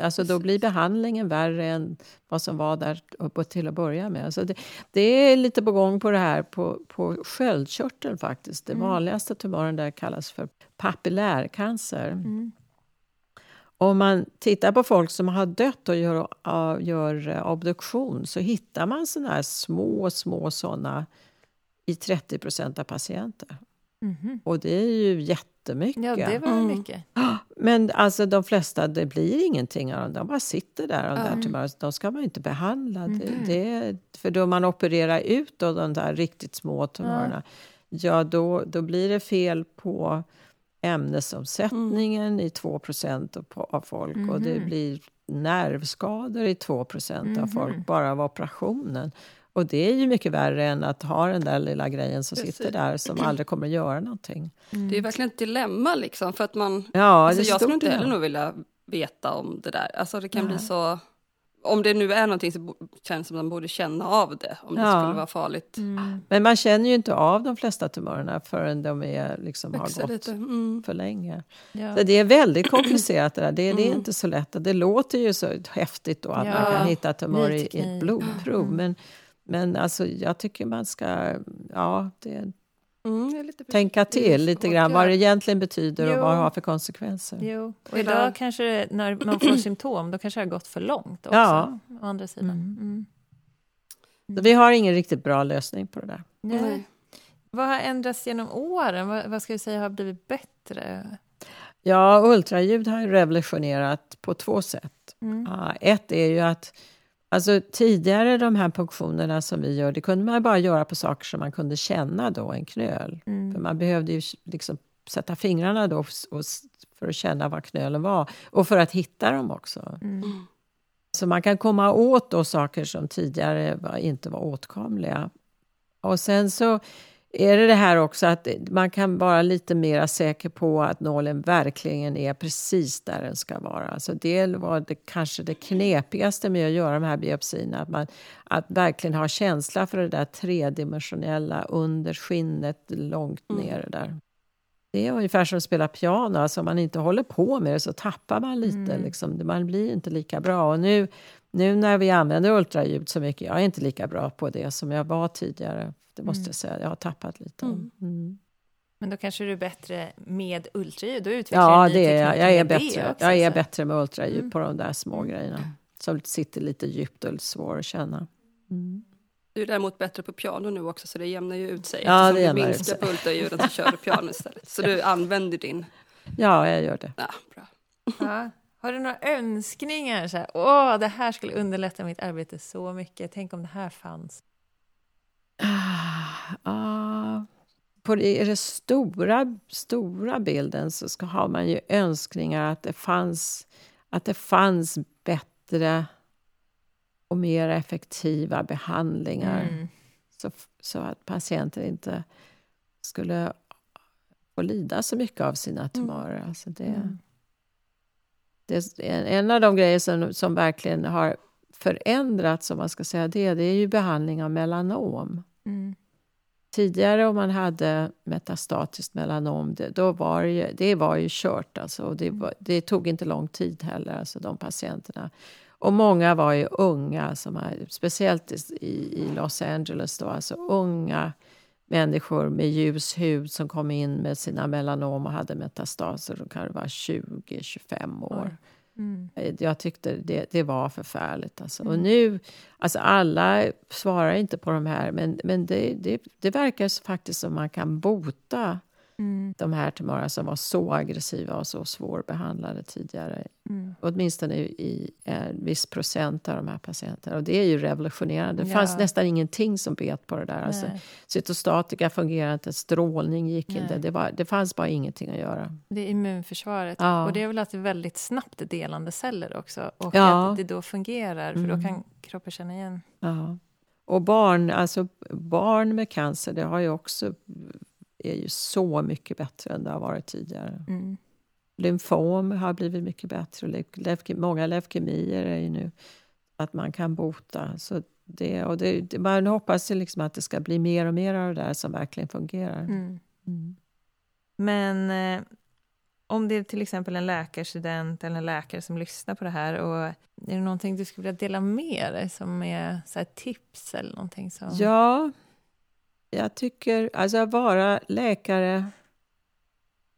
Alltså då blir behandlingen värre än vad som var där uppe till att börja med. Alltså det, det är lite på gång på det här på, på sköldkörteln faktiskt. Det Mm. vanligaste tumören där kallas för papillärcancer. Mm. Om man tittar på folk som har dött och gör, gör uh, obduktion så hittar man såna här små, små såna i 30 procent av patienter. Mhm. Och det är ju jättemycket. Ja, det var Mm. mycket. Men alltså de flesta, det blir ingenting av dem. De bara sitter där. De, där Mm. tumörerna. de ska man inte behandla. Det, Mhm. det, för då man opererar ut då de där riktigt små tumörerna, ja då, då blir det fel på ämnesomsättningen i 2% av folk. Och det Mhm. blir nervskador i 2% av Mhm. folk bara av operationen. Och det är ju mycket värre än att ha den där lilla grejen som Precis. sitter där som aldrig kommer att göra någonting. Det är verkligen ett dilemma liksom för att man... Ja, alltså, jag skulle inte heller nog vilja veta om det där. Alltså det kan Nej. bli så... Om det nu är någonting så känns det som att man borde känna av det. Om det Ja. skulle vara farligt. Mm. Men man känner ju inte av de flesta tumörerna förrän de är, liksom, har gått lite. Mm. för länge. Ja. Så det är väldigt komplicerat det där. Det, det är Mm. inte så lätt. Det låter ju så häftigt då att man Ja. kan hitta tumörer Ny i ett blodprov. Mm. Men, men alltså, jag tycker man ska ja, det, Mm, tänka till lite grann vad det egentligen betyder och Jo. vad det har för konsekvenser. Jo, och idag kanske det, när man får symptom, då kanske det har gått för långt också. Ja. Å andra sidan. Mm. Mm. Vi har ingen riktigt bra lösning på det där. Nej. Nej. Vad har ändrats genom åren? Vad, vad ska vi säga har blivit bättre? Ja, ultraljud har ju revolutionerat på två sätt. Mm. Ja, ett är ju att alltså, tidigare de här funktionerna som vi gör, det kunde man bara göra på saker som man kunde känna då, en knöl. För Mm. man behövde ju liksom sätta fingrarna då för att känna vad knölen var och för att hitta dem också. Mm. Så man kan komma åt då saker som tidigare var, inte var åtkomliga. Och sen så är det det här också att man kan vara lite mer säker på att nålen verkligen är precis där den ska vara. Alltså det var det, kanske det knepigaste med att göra de här biopsierna. Att, man, att verkligen ha känsla för det där tredimensionella under skinnet långt Mm. ner där. Det är ungefär som att spela piano. Alltså om man inte håller på med det så tappar man lite. Mm. Liksom. Man blir inte lika bra. Och nu, nu när vi använder ultraljud så mycket, jag är inte lika bra på det som jag var tidigare. Det måste Mm. jag säga. Jag har tappat lite. Mm. Mm. Men då kanske du är bättre med ultraljud? Då utvecklar Ja, det är jag. Jag är bättre, också, jag är så. bättre med ultraljud Mm. på de där små grejerna. Som sitter lite djupt och lite svåra att känna. Mm. Du är däremot bättre på piano nu också så det jämnar ju ut sig. Ja, det du jämnar minskar sig. på ultraljuden så kör du piano istället. Så du använder din... Ja, jag gör det. Ja, bra. Ja. Har du några önskningar? Så här, Åh, det här skulle underlätta mitt arbete så mycket. Tänk om det här fanns. Ah, ah. på det, i den stora, stora bilden så ska, har man ju önskningar att det fanns, att det fanns bättre och mer effektiva behandlingar Mm. så, så att patienter inte skulle få lida så mycket av sina tumörer. Alltså det, Mm. det är en, en av de grejer som, som verkligen har förändrats, om man ska säga det, det är ju behandling av melanom. Mm. Tidigare om man hade metastatiskt melanom, det, då var det, ju, det var ju kört. Alltså, och det, var, det tog inte lång tid heller, alltså de patienterna. Och många var ju unga, som har, speciellt i, i Los Angeles. Då, alltså unga människor med ljus hud som kom in med sina melanom och hade metastaser. De kan vara 20-25 år. Mm. Jag tyckte det, det var förfärligt. Alltså. Och Mm. nu, alltså alla svarar inte på de här, men, men det, det, det verkar faktiskt som man kan bota Mm. De här tumörerna som var så aggressiva och så svårbehandlade tidigare. Mm. Åtminstone i en viss procent av de här patienterna. Och det är ju revolutionerande. Det ja. fanns nästan ingenting som bet på det där. Alltså, cytostatika fungerade inte, strålning gick Nej. inte. Det, var, det fanns bara ingenting att göra. Det är immunförsvaret. Ja. Och det är väl att det är väldigt snabbt delande celler också. Och ja. att det då fungerar, för då mm. kan kroppen känna igen. Ja. Och barn, alltså barn med cancer, det har ju också är ju så mycket bättre än det har varit tidigare. Mm. Lymfom har blivit mycket bättre. Många leukemier är ju nu att man kan bota. Så det, och det, man hoppas ju liksom att det ska bli mer och mer av det där som verkligen fungerar. Mm. Mm. Men eh, om det är till exempel en läkarstudent eller en läkare som lyssnar på det här och är det någonting du skulle vilja dela med dig som är så tips eller någonting? Som... Ja, jag tycker, alltså att vara läkare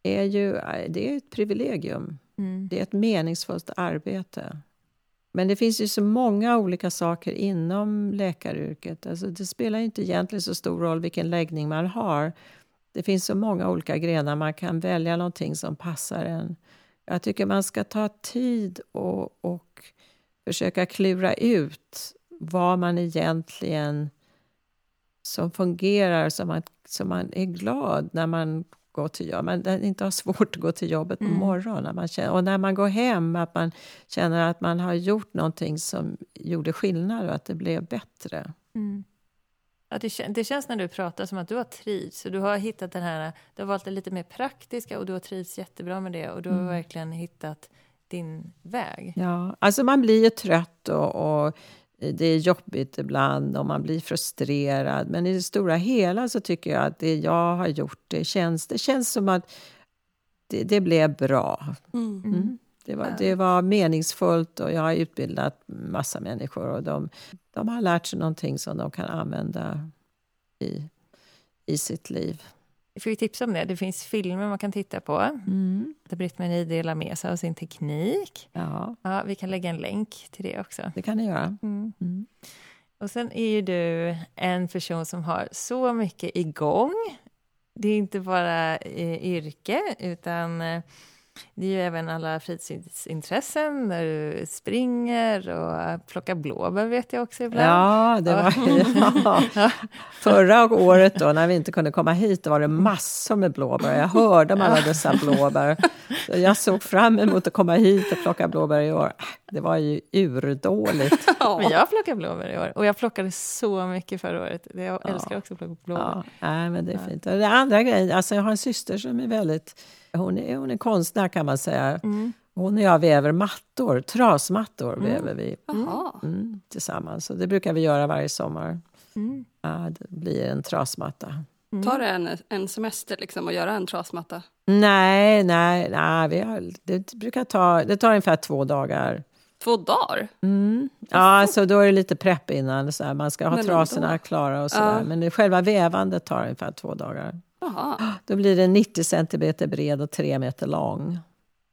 är ju det är ett privilegium. Mm. Det är ett meningsfullt arbete. Men det finns ju så många olika saker inom läkaryrket. Alltså det spelar inte egentligen så stor roll vilken läggning man har. Det finns så många olika grenar. Man kan välja någonting som passar en. Jag tycker man ska ta tid och, och försöka klura ut vad man egentligen som fungerar så man, så man är glad när man går till jobbet. Man inte har svårt att gå till jobbet på mm. morgonen. Man känner, och när man går hem, att man känner att man har gjort någonting som gjorde skillnad och att det blev bättre. Mm. Ja, det, det, känns när du pratar som att du har trivts. Du har hittat den här, du har valt det lite mer praktiska och du har trivts jättebra med det. Och du har mm. verkligen hittat din väg. Ja, alltså man blir ju trött och, och det är jobbigt ibland och man blir frustrerad. Men i det stora hela så tycker jag att det jag har gjort, det känns, det känns som att det, det blev bra. Mm. Mm. Det, var, det var meningsfullt och jag har utbildat massa människor och de, de har lärt sig någonting som de kan använda i, i sitt liv. Jag fick tipsa om det. Det finns filmer man kan titta på mm. där Britt-Marie delar med sig av sin teknik. Ja. Ja, vi kan lägga en länk till det också. Det kan ni göra. Mm. Mm. Och sen är ju du en person som har så mycket igång. Det är inte bara eh, yrke, utan eh, det är ju även alla fritidsintressen där du springer och plockar blåbär vet jag också ibland. Ja, det var, ja. Förra året då när vi inte kunde komma hit var det massor med blåbär. Jag hörde om alla dessa blåbär. Jag såg fram emot att komma hit och plocka blåbär i år. Det var ju urdåligt. Men jag plockar blåbär i år och jag plockade så mycket förra året. Jag älskar också att plocka blåbär. Ja, nej, men det är fint. Det andra grejen, alltså jag har en syster som är väldigt hon är, hon är konstnär kan man säga. Mm. Hon och jag väver mattor, trasmattor mm. väver vi mm, tillsammans. Och det brukar vi göra varje sommar. Mm. Ja, det blir en trasmatta. Mm. Tar det en, en semester liksom att göra en trasmatta? Nej, nej, nej vi har, det brukar ta, det tar ungefär två dagar. Två dagar? Mm. Ja, alltså då är det lite prepp innan. Så här, man ska ha Men trasorna ändå. klara och sådär. Ja. Men själva vävandet tar ungefär två dagar. Aha. Då blir den 90 centimeter bred och 3 meter lång.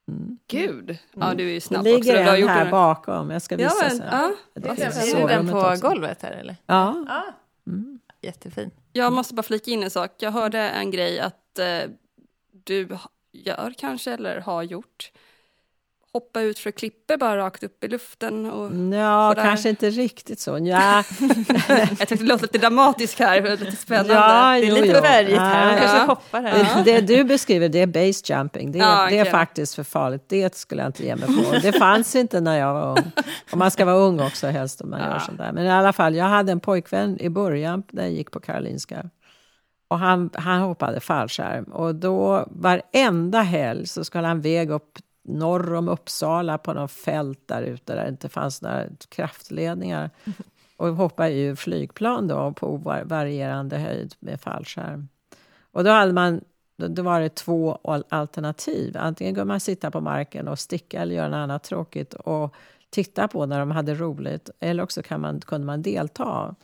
Mm. Gud! Ja, mm. du är ju snabb det ligger också. en här bakom. Jag ska visa ja, men, ja. Det är, den på också. golvet här eller? Ja. ja. Mm. Jättefin. Jag måste bara flika in en sak. Jag hörde en grej att eh, du gör kanske, eller har gjort, hoppa ut för klippor bara rakt upp i luften? Och ja, kanske inte riktigt så. Ja. jag tyckte det låter lite dramatiskt här, lite spännande. Ja, det är jo, lite färgigt här, man kanske hoppar här. Det, det du beskriver, det är base jumping. Det, ja, det är faktiskt för farligt. Det skulle jag inte ge mig på. Det fanns inte när jag var ung. Och man ska vara ung också helst om man ja. gör sådär. Men i alla fall, jag hade en pojkvän i början när jag gick på Karolinska. Och han, han hoppade fallskärm. Och då varenda helg så skulle han väga upp norr om Uppsala på något fält där ute där det inte fanns några kraftledningar. Och hoppa ur flygplan då på varierande höjd med fallskärm. Och då hade man då var det två alternativ. Antingen kunde man sitta på marken och sticka eller göra något annat tråkigt och titta på när de hade roligt. Eller också kan man, kunde man delta.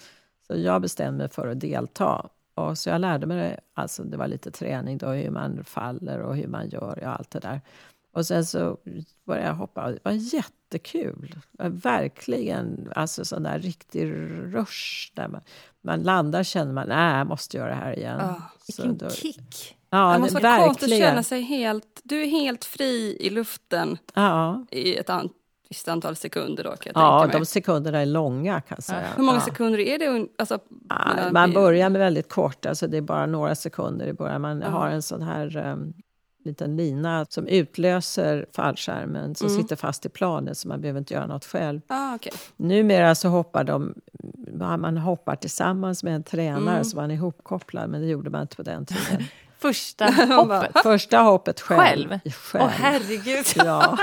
Så jag bestämde mig för att delta. Och så jag lärde mig det. Alltså det var lite träning då, hur man faller och hur man gör och allt det där. Och sen så började jag hoppa. Det var jättekul. Verkligen alltså sån där riktig rush. Där man, man landar känner man att jag måste göra det här igen. Oh, vilken då, kick! Ja, det måste vara konstigt att verkligen. känna sig helt... Du är helt fri i luften Ja, i ett an, visst antal sekunder då, kan jag ja tänka mig. de sekunderna är långa kan säga. Hur många ja. sekunder är det? Alltså, Ja, mellan- man börjar med väldigt kort, alltså det är bara några sekunder i början. Man har en sån här um, liten lina som utlöser fallskärmen som Mm. sitter fast i planet så man behöver inte göra något själv. Ah, okej. Numera så hoppar de, man hoppar tillsammans med en tränare Mm. så man är ihopkopplad men det gjorde man inte på den tiden. Första hoppet. Första hoppet själv. Själv? själv. Åh herregud. Ja.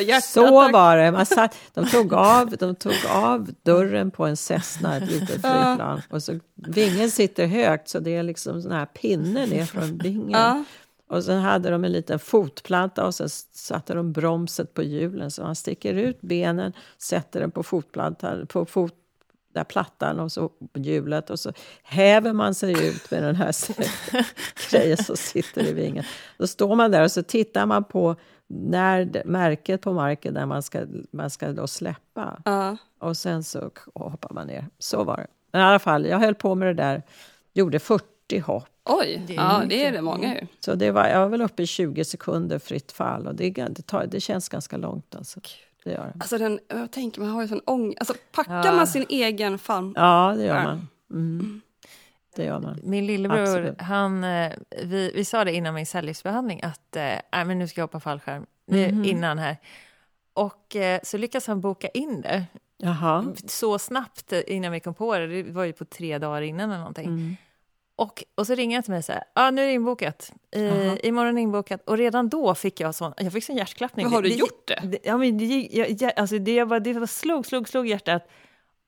Hjärtat Så var det. Man satt, de, tog av, de tog av dörren på en Cessna, ett litet flygplan. Och så, vingen sitter högt, så det är liksom sån här pinne ner från vingen. Och sen hade de en liten fotplanta och sen satte de bromset på hjulen. Så man sticker ut benen, sätter den på fotplantan, på fot, där plattan och så hjulet och så häver man sig ut med den här grejen som sitter i vingen. Då står man där och så tittar man på när märket på marken där man ska, man ska då släppa. Ja. Och sen så hoppar man ner. Så var det. Men i alla fall, jag höll på med det där. Gjorde 40 hopp. Oj, Det är ja, mycket. det är det många ju. Så det var, jag var väl uppe i 20 sekunder fritt fall. Och det, det, tar, det känns ganska långt. Alltså. Det gör det. Alltså den, jag tänker, man har ju sån ångest. Alltså packar Ja. man sin egen famn? Ja, det gör man. Mm. Det gör man. Min lillebror, Absolut. han, eh, vi, vi sa det innan min cellgiftsbehandling att nej, men nu ska jag hoppa fallskärm, Mhm. innan här. Och eh, så lyckas han boka in det Jaha. så snabbt innan vi kom på det. Det var ju på tre dagar innan eller någonting. Mm. Och, och så ringer han till mig här, ja ah, nu är det inbokat. Jaha. Eh, imorgon är det inbokat. Och redan då fick jag sån, jag fick sån hjärtklappning. Men har du det, gjort det? det? Ja, men det, jag, jag, alltså det, jag bara, det var slog, slog, slog hjärtat.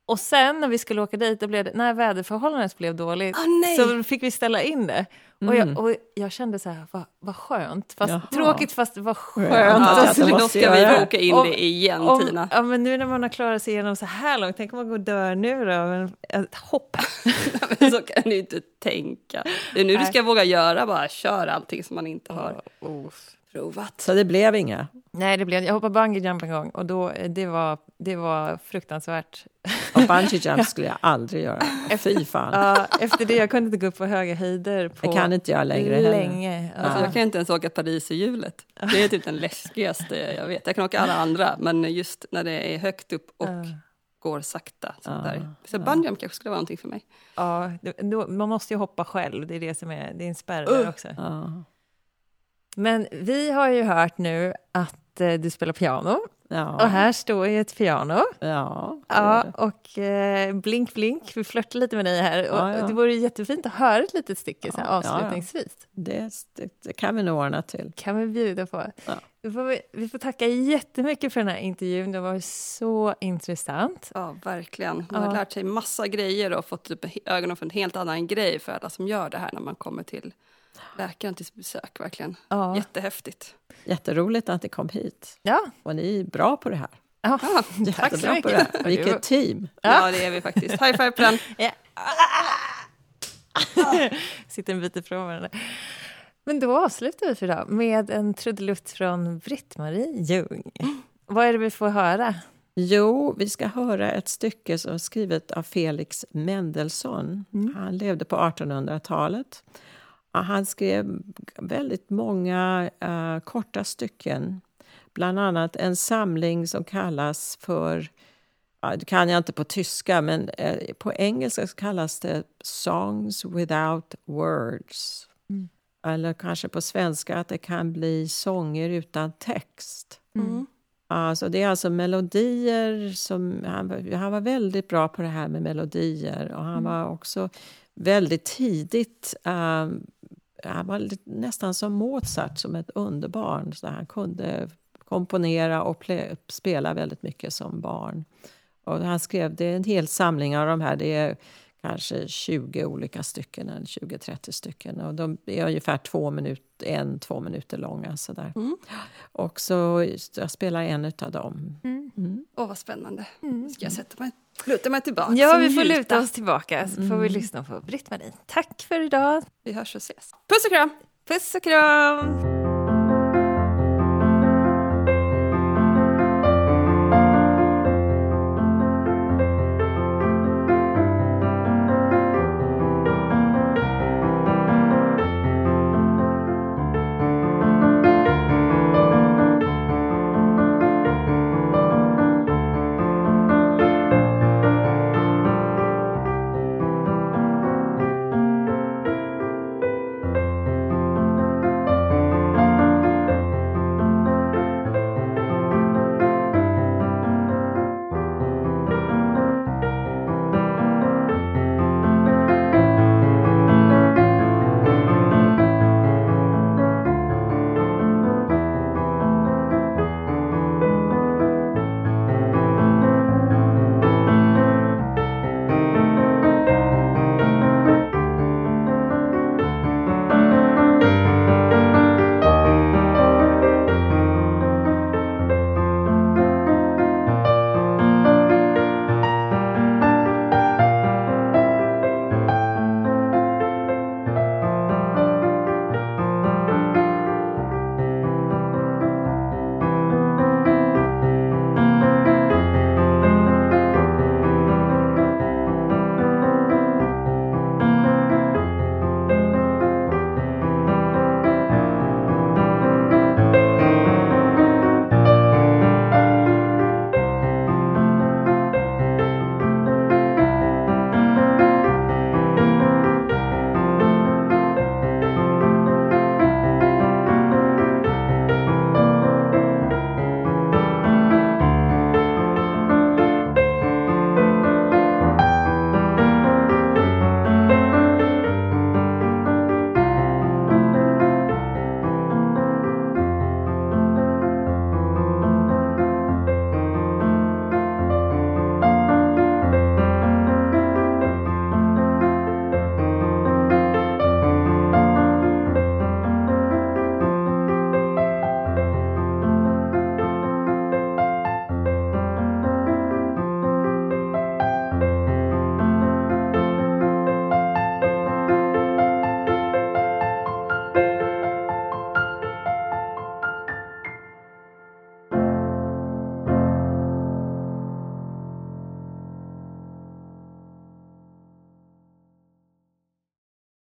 Och sen när vi skulle åka dit, då blev det, när väderförhållandet blev dåligt, nej. så fick vi ställa in det. Och, Mm. jag, och jag kände så här, vad, vad skönt. Fast Jaha. tråkigt, fast vad skönt. Ja, Ja, att så jag då måste ska vi boka in Om- det igen, Om, Tina. ja, men nu när man har klarat sig igenom så här långt, tänk om man går och dör nu då? Men, ett hopp. Men så kan du inte tänka. Det är nu du Nej. ska våga göra, bara kör allting som man inte har provat. Så det blev inga? Nej, det blev, jag hoppade bungee jump en gång och då, det, var, det var fruktansvärt. Och bungee jump skulle jag aldrig göra. Fy fan. Ja, efter det, jag kunde inte gå upp på höga höjder på Det kan inte jag längre heller. länge. Alltså, Ja. jag kan inte ens åka Paris i hjulet. Det är typ den läskigaste jag vet. Jag kan åka alla andra, men just när det är högt upp och Ja. går sakta. Så, Ja, där. så ja. bungyjump kanske skulle vara någonting för mig. Ja, då, man måste ju hoppa själv, det är det som är, det är en spärr där Uh. också. Men vi har ju hört nu att eh, du spelar piano Ja. och här står ju ett piano. Ja. Ja, och eh, blink blink, vi flörtar lite med dig här. Och Ja, ja. Det vore jättefint att höra ett litet stycke så här, Ja, ja, ja. avslutningsvis. Det, det, det kan vi nog ordna till. kan vi bjuda på. Ja. Vi, får, vi får tacka jättemycket för den här intervjun, det var så intressant. Ja, verkligen. Man Ja. har lärt sig massa grejer och fått upp ögonen för en helt annan grej för alla som gör det här när man kommer till läkaren till besök. Verkligen Ja. jättehäftigt. Jätteroligt att ni kom hit. Ja. Och ni är bra på det här. Ja. Jättebra så på mycket. det här. Vilket team! Ja, det är vi faktiskt. High five på den. Sitter en bit ifrån varandra. Men då avslutar vi för idag med en trudelutt från Britt-Marie Ljung. Vad är det vi får höra? Jo, vi ska höra ett stycke som är skrivet av Felix Mendelssohn. Han levde på 1800-talet. Han skrev väldigt många eh, korta stycken. Bland annat en samling som kallas för... Ja, det kan jag inte på tyska, men eh, på engelska så kallas det Songs without words. Eller kanske på svenska att det kan bli sånger utan text. Mm. Alltså det är alltså melodier som... Han, var- han var väldigt bra på det här med melodier och han var också väldigt tidigt... ehm, han var nästan som Mozart, som ett underbarn. Så han kunde komponera och spela väldigt mycket som barn. Och han skrev, det är en hel samling av de här. Det är kanske 20 olika stycken, eller 20-30 stycken. Och de är ungefär två minut, en, två minuter långa. Sådär. Mm. Och så jag spelar en av dem. Åh, vad spännande. Nu ska jag sätta mig, luta mig tillbaka. Ja, vi får luta oss tillbaka så får vi lyssna på Britt-Marie. Tack för idag. Vi hörs och ses. Puss och kram! Puss och kram!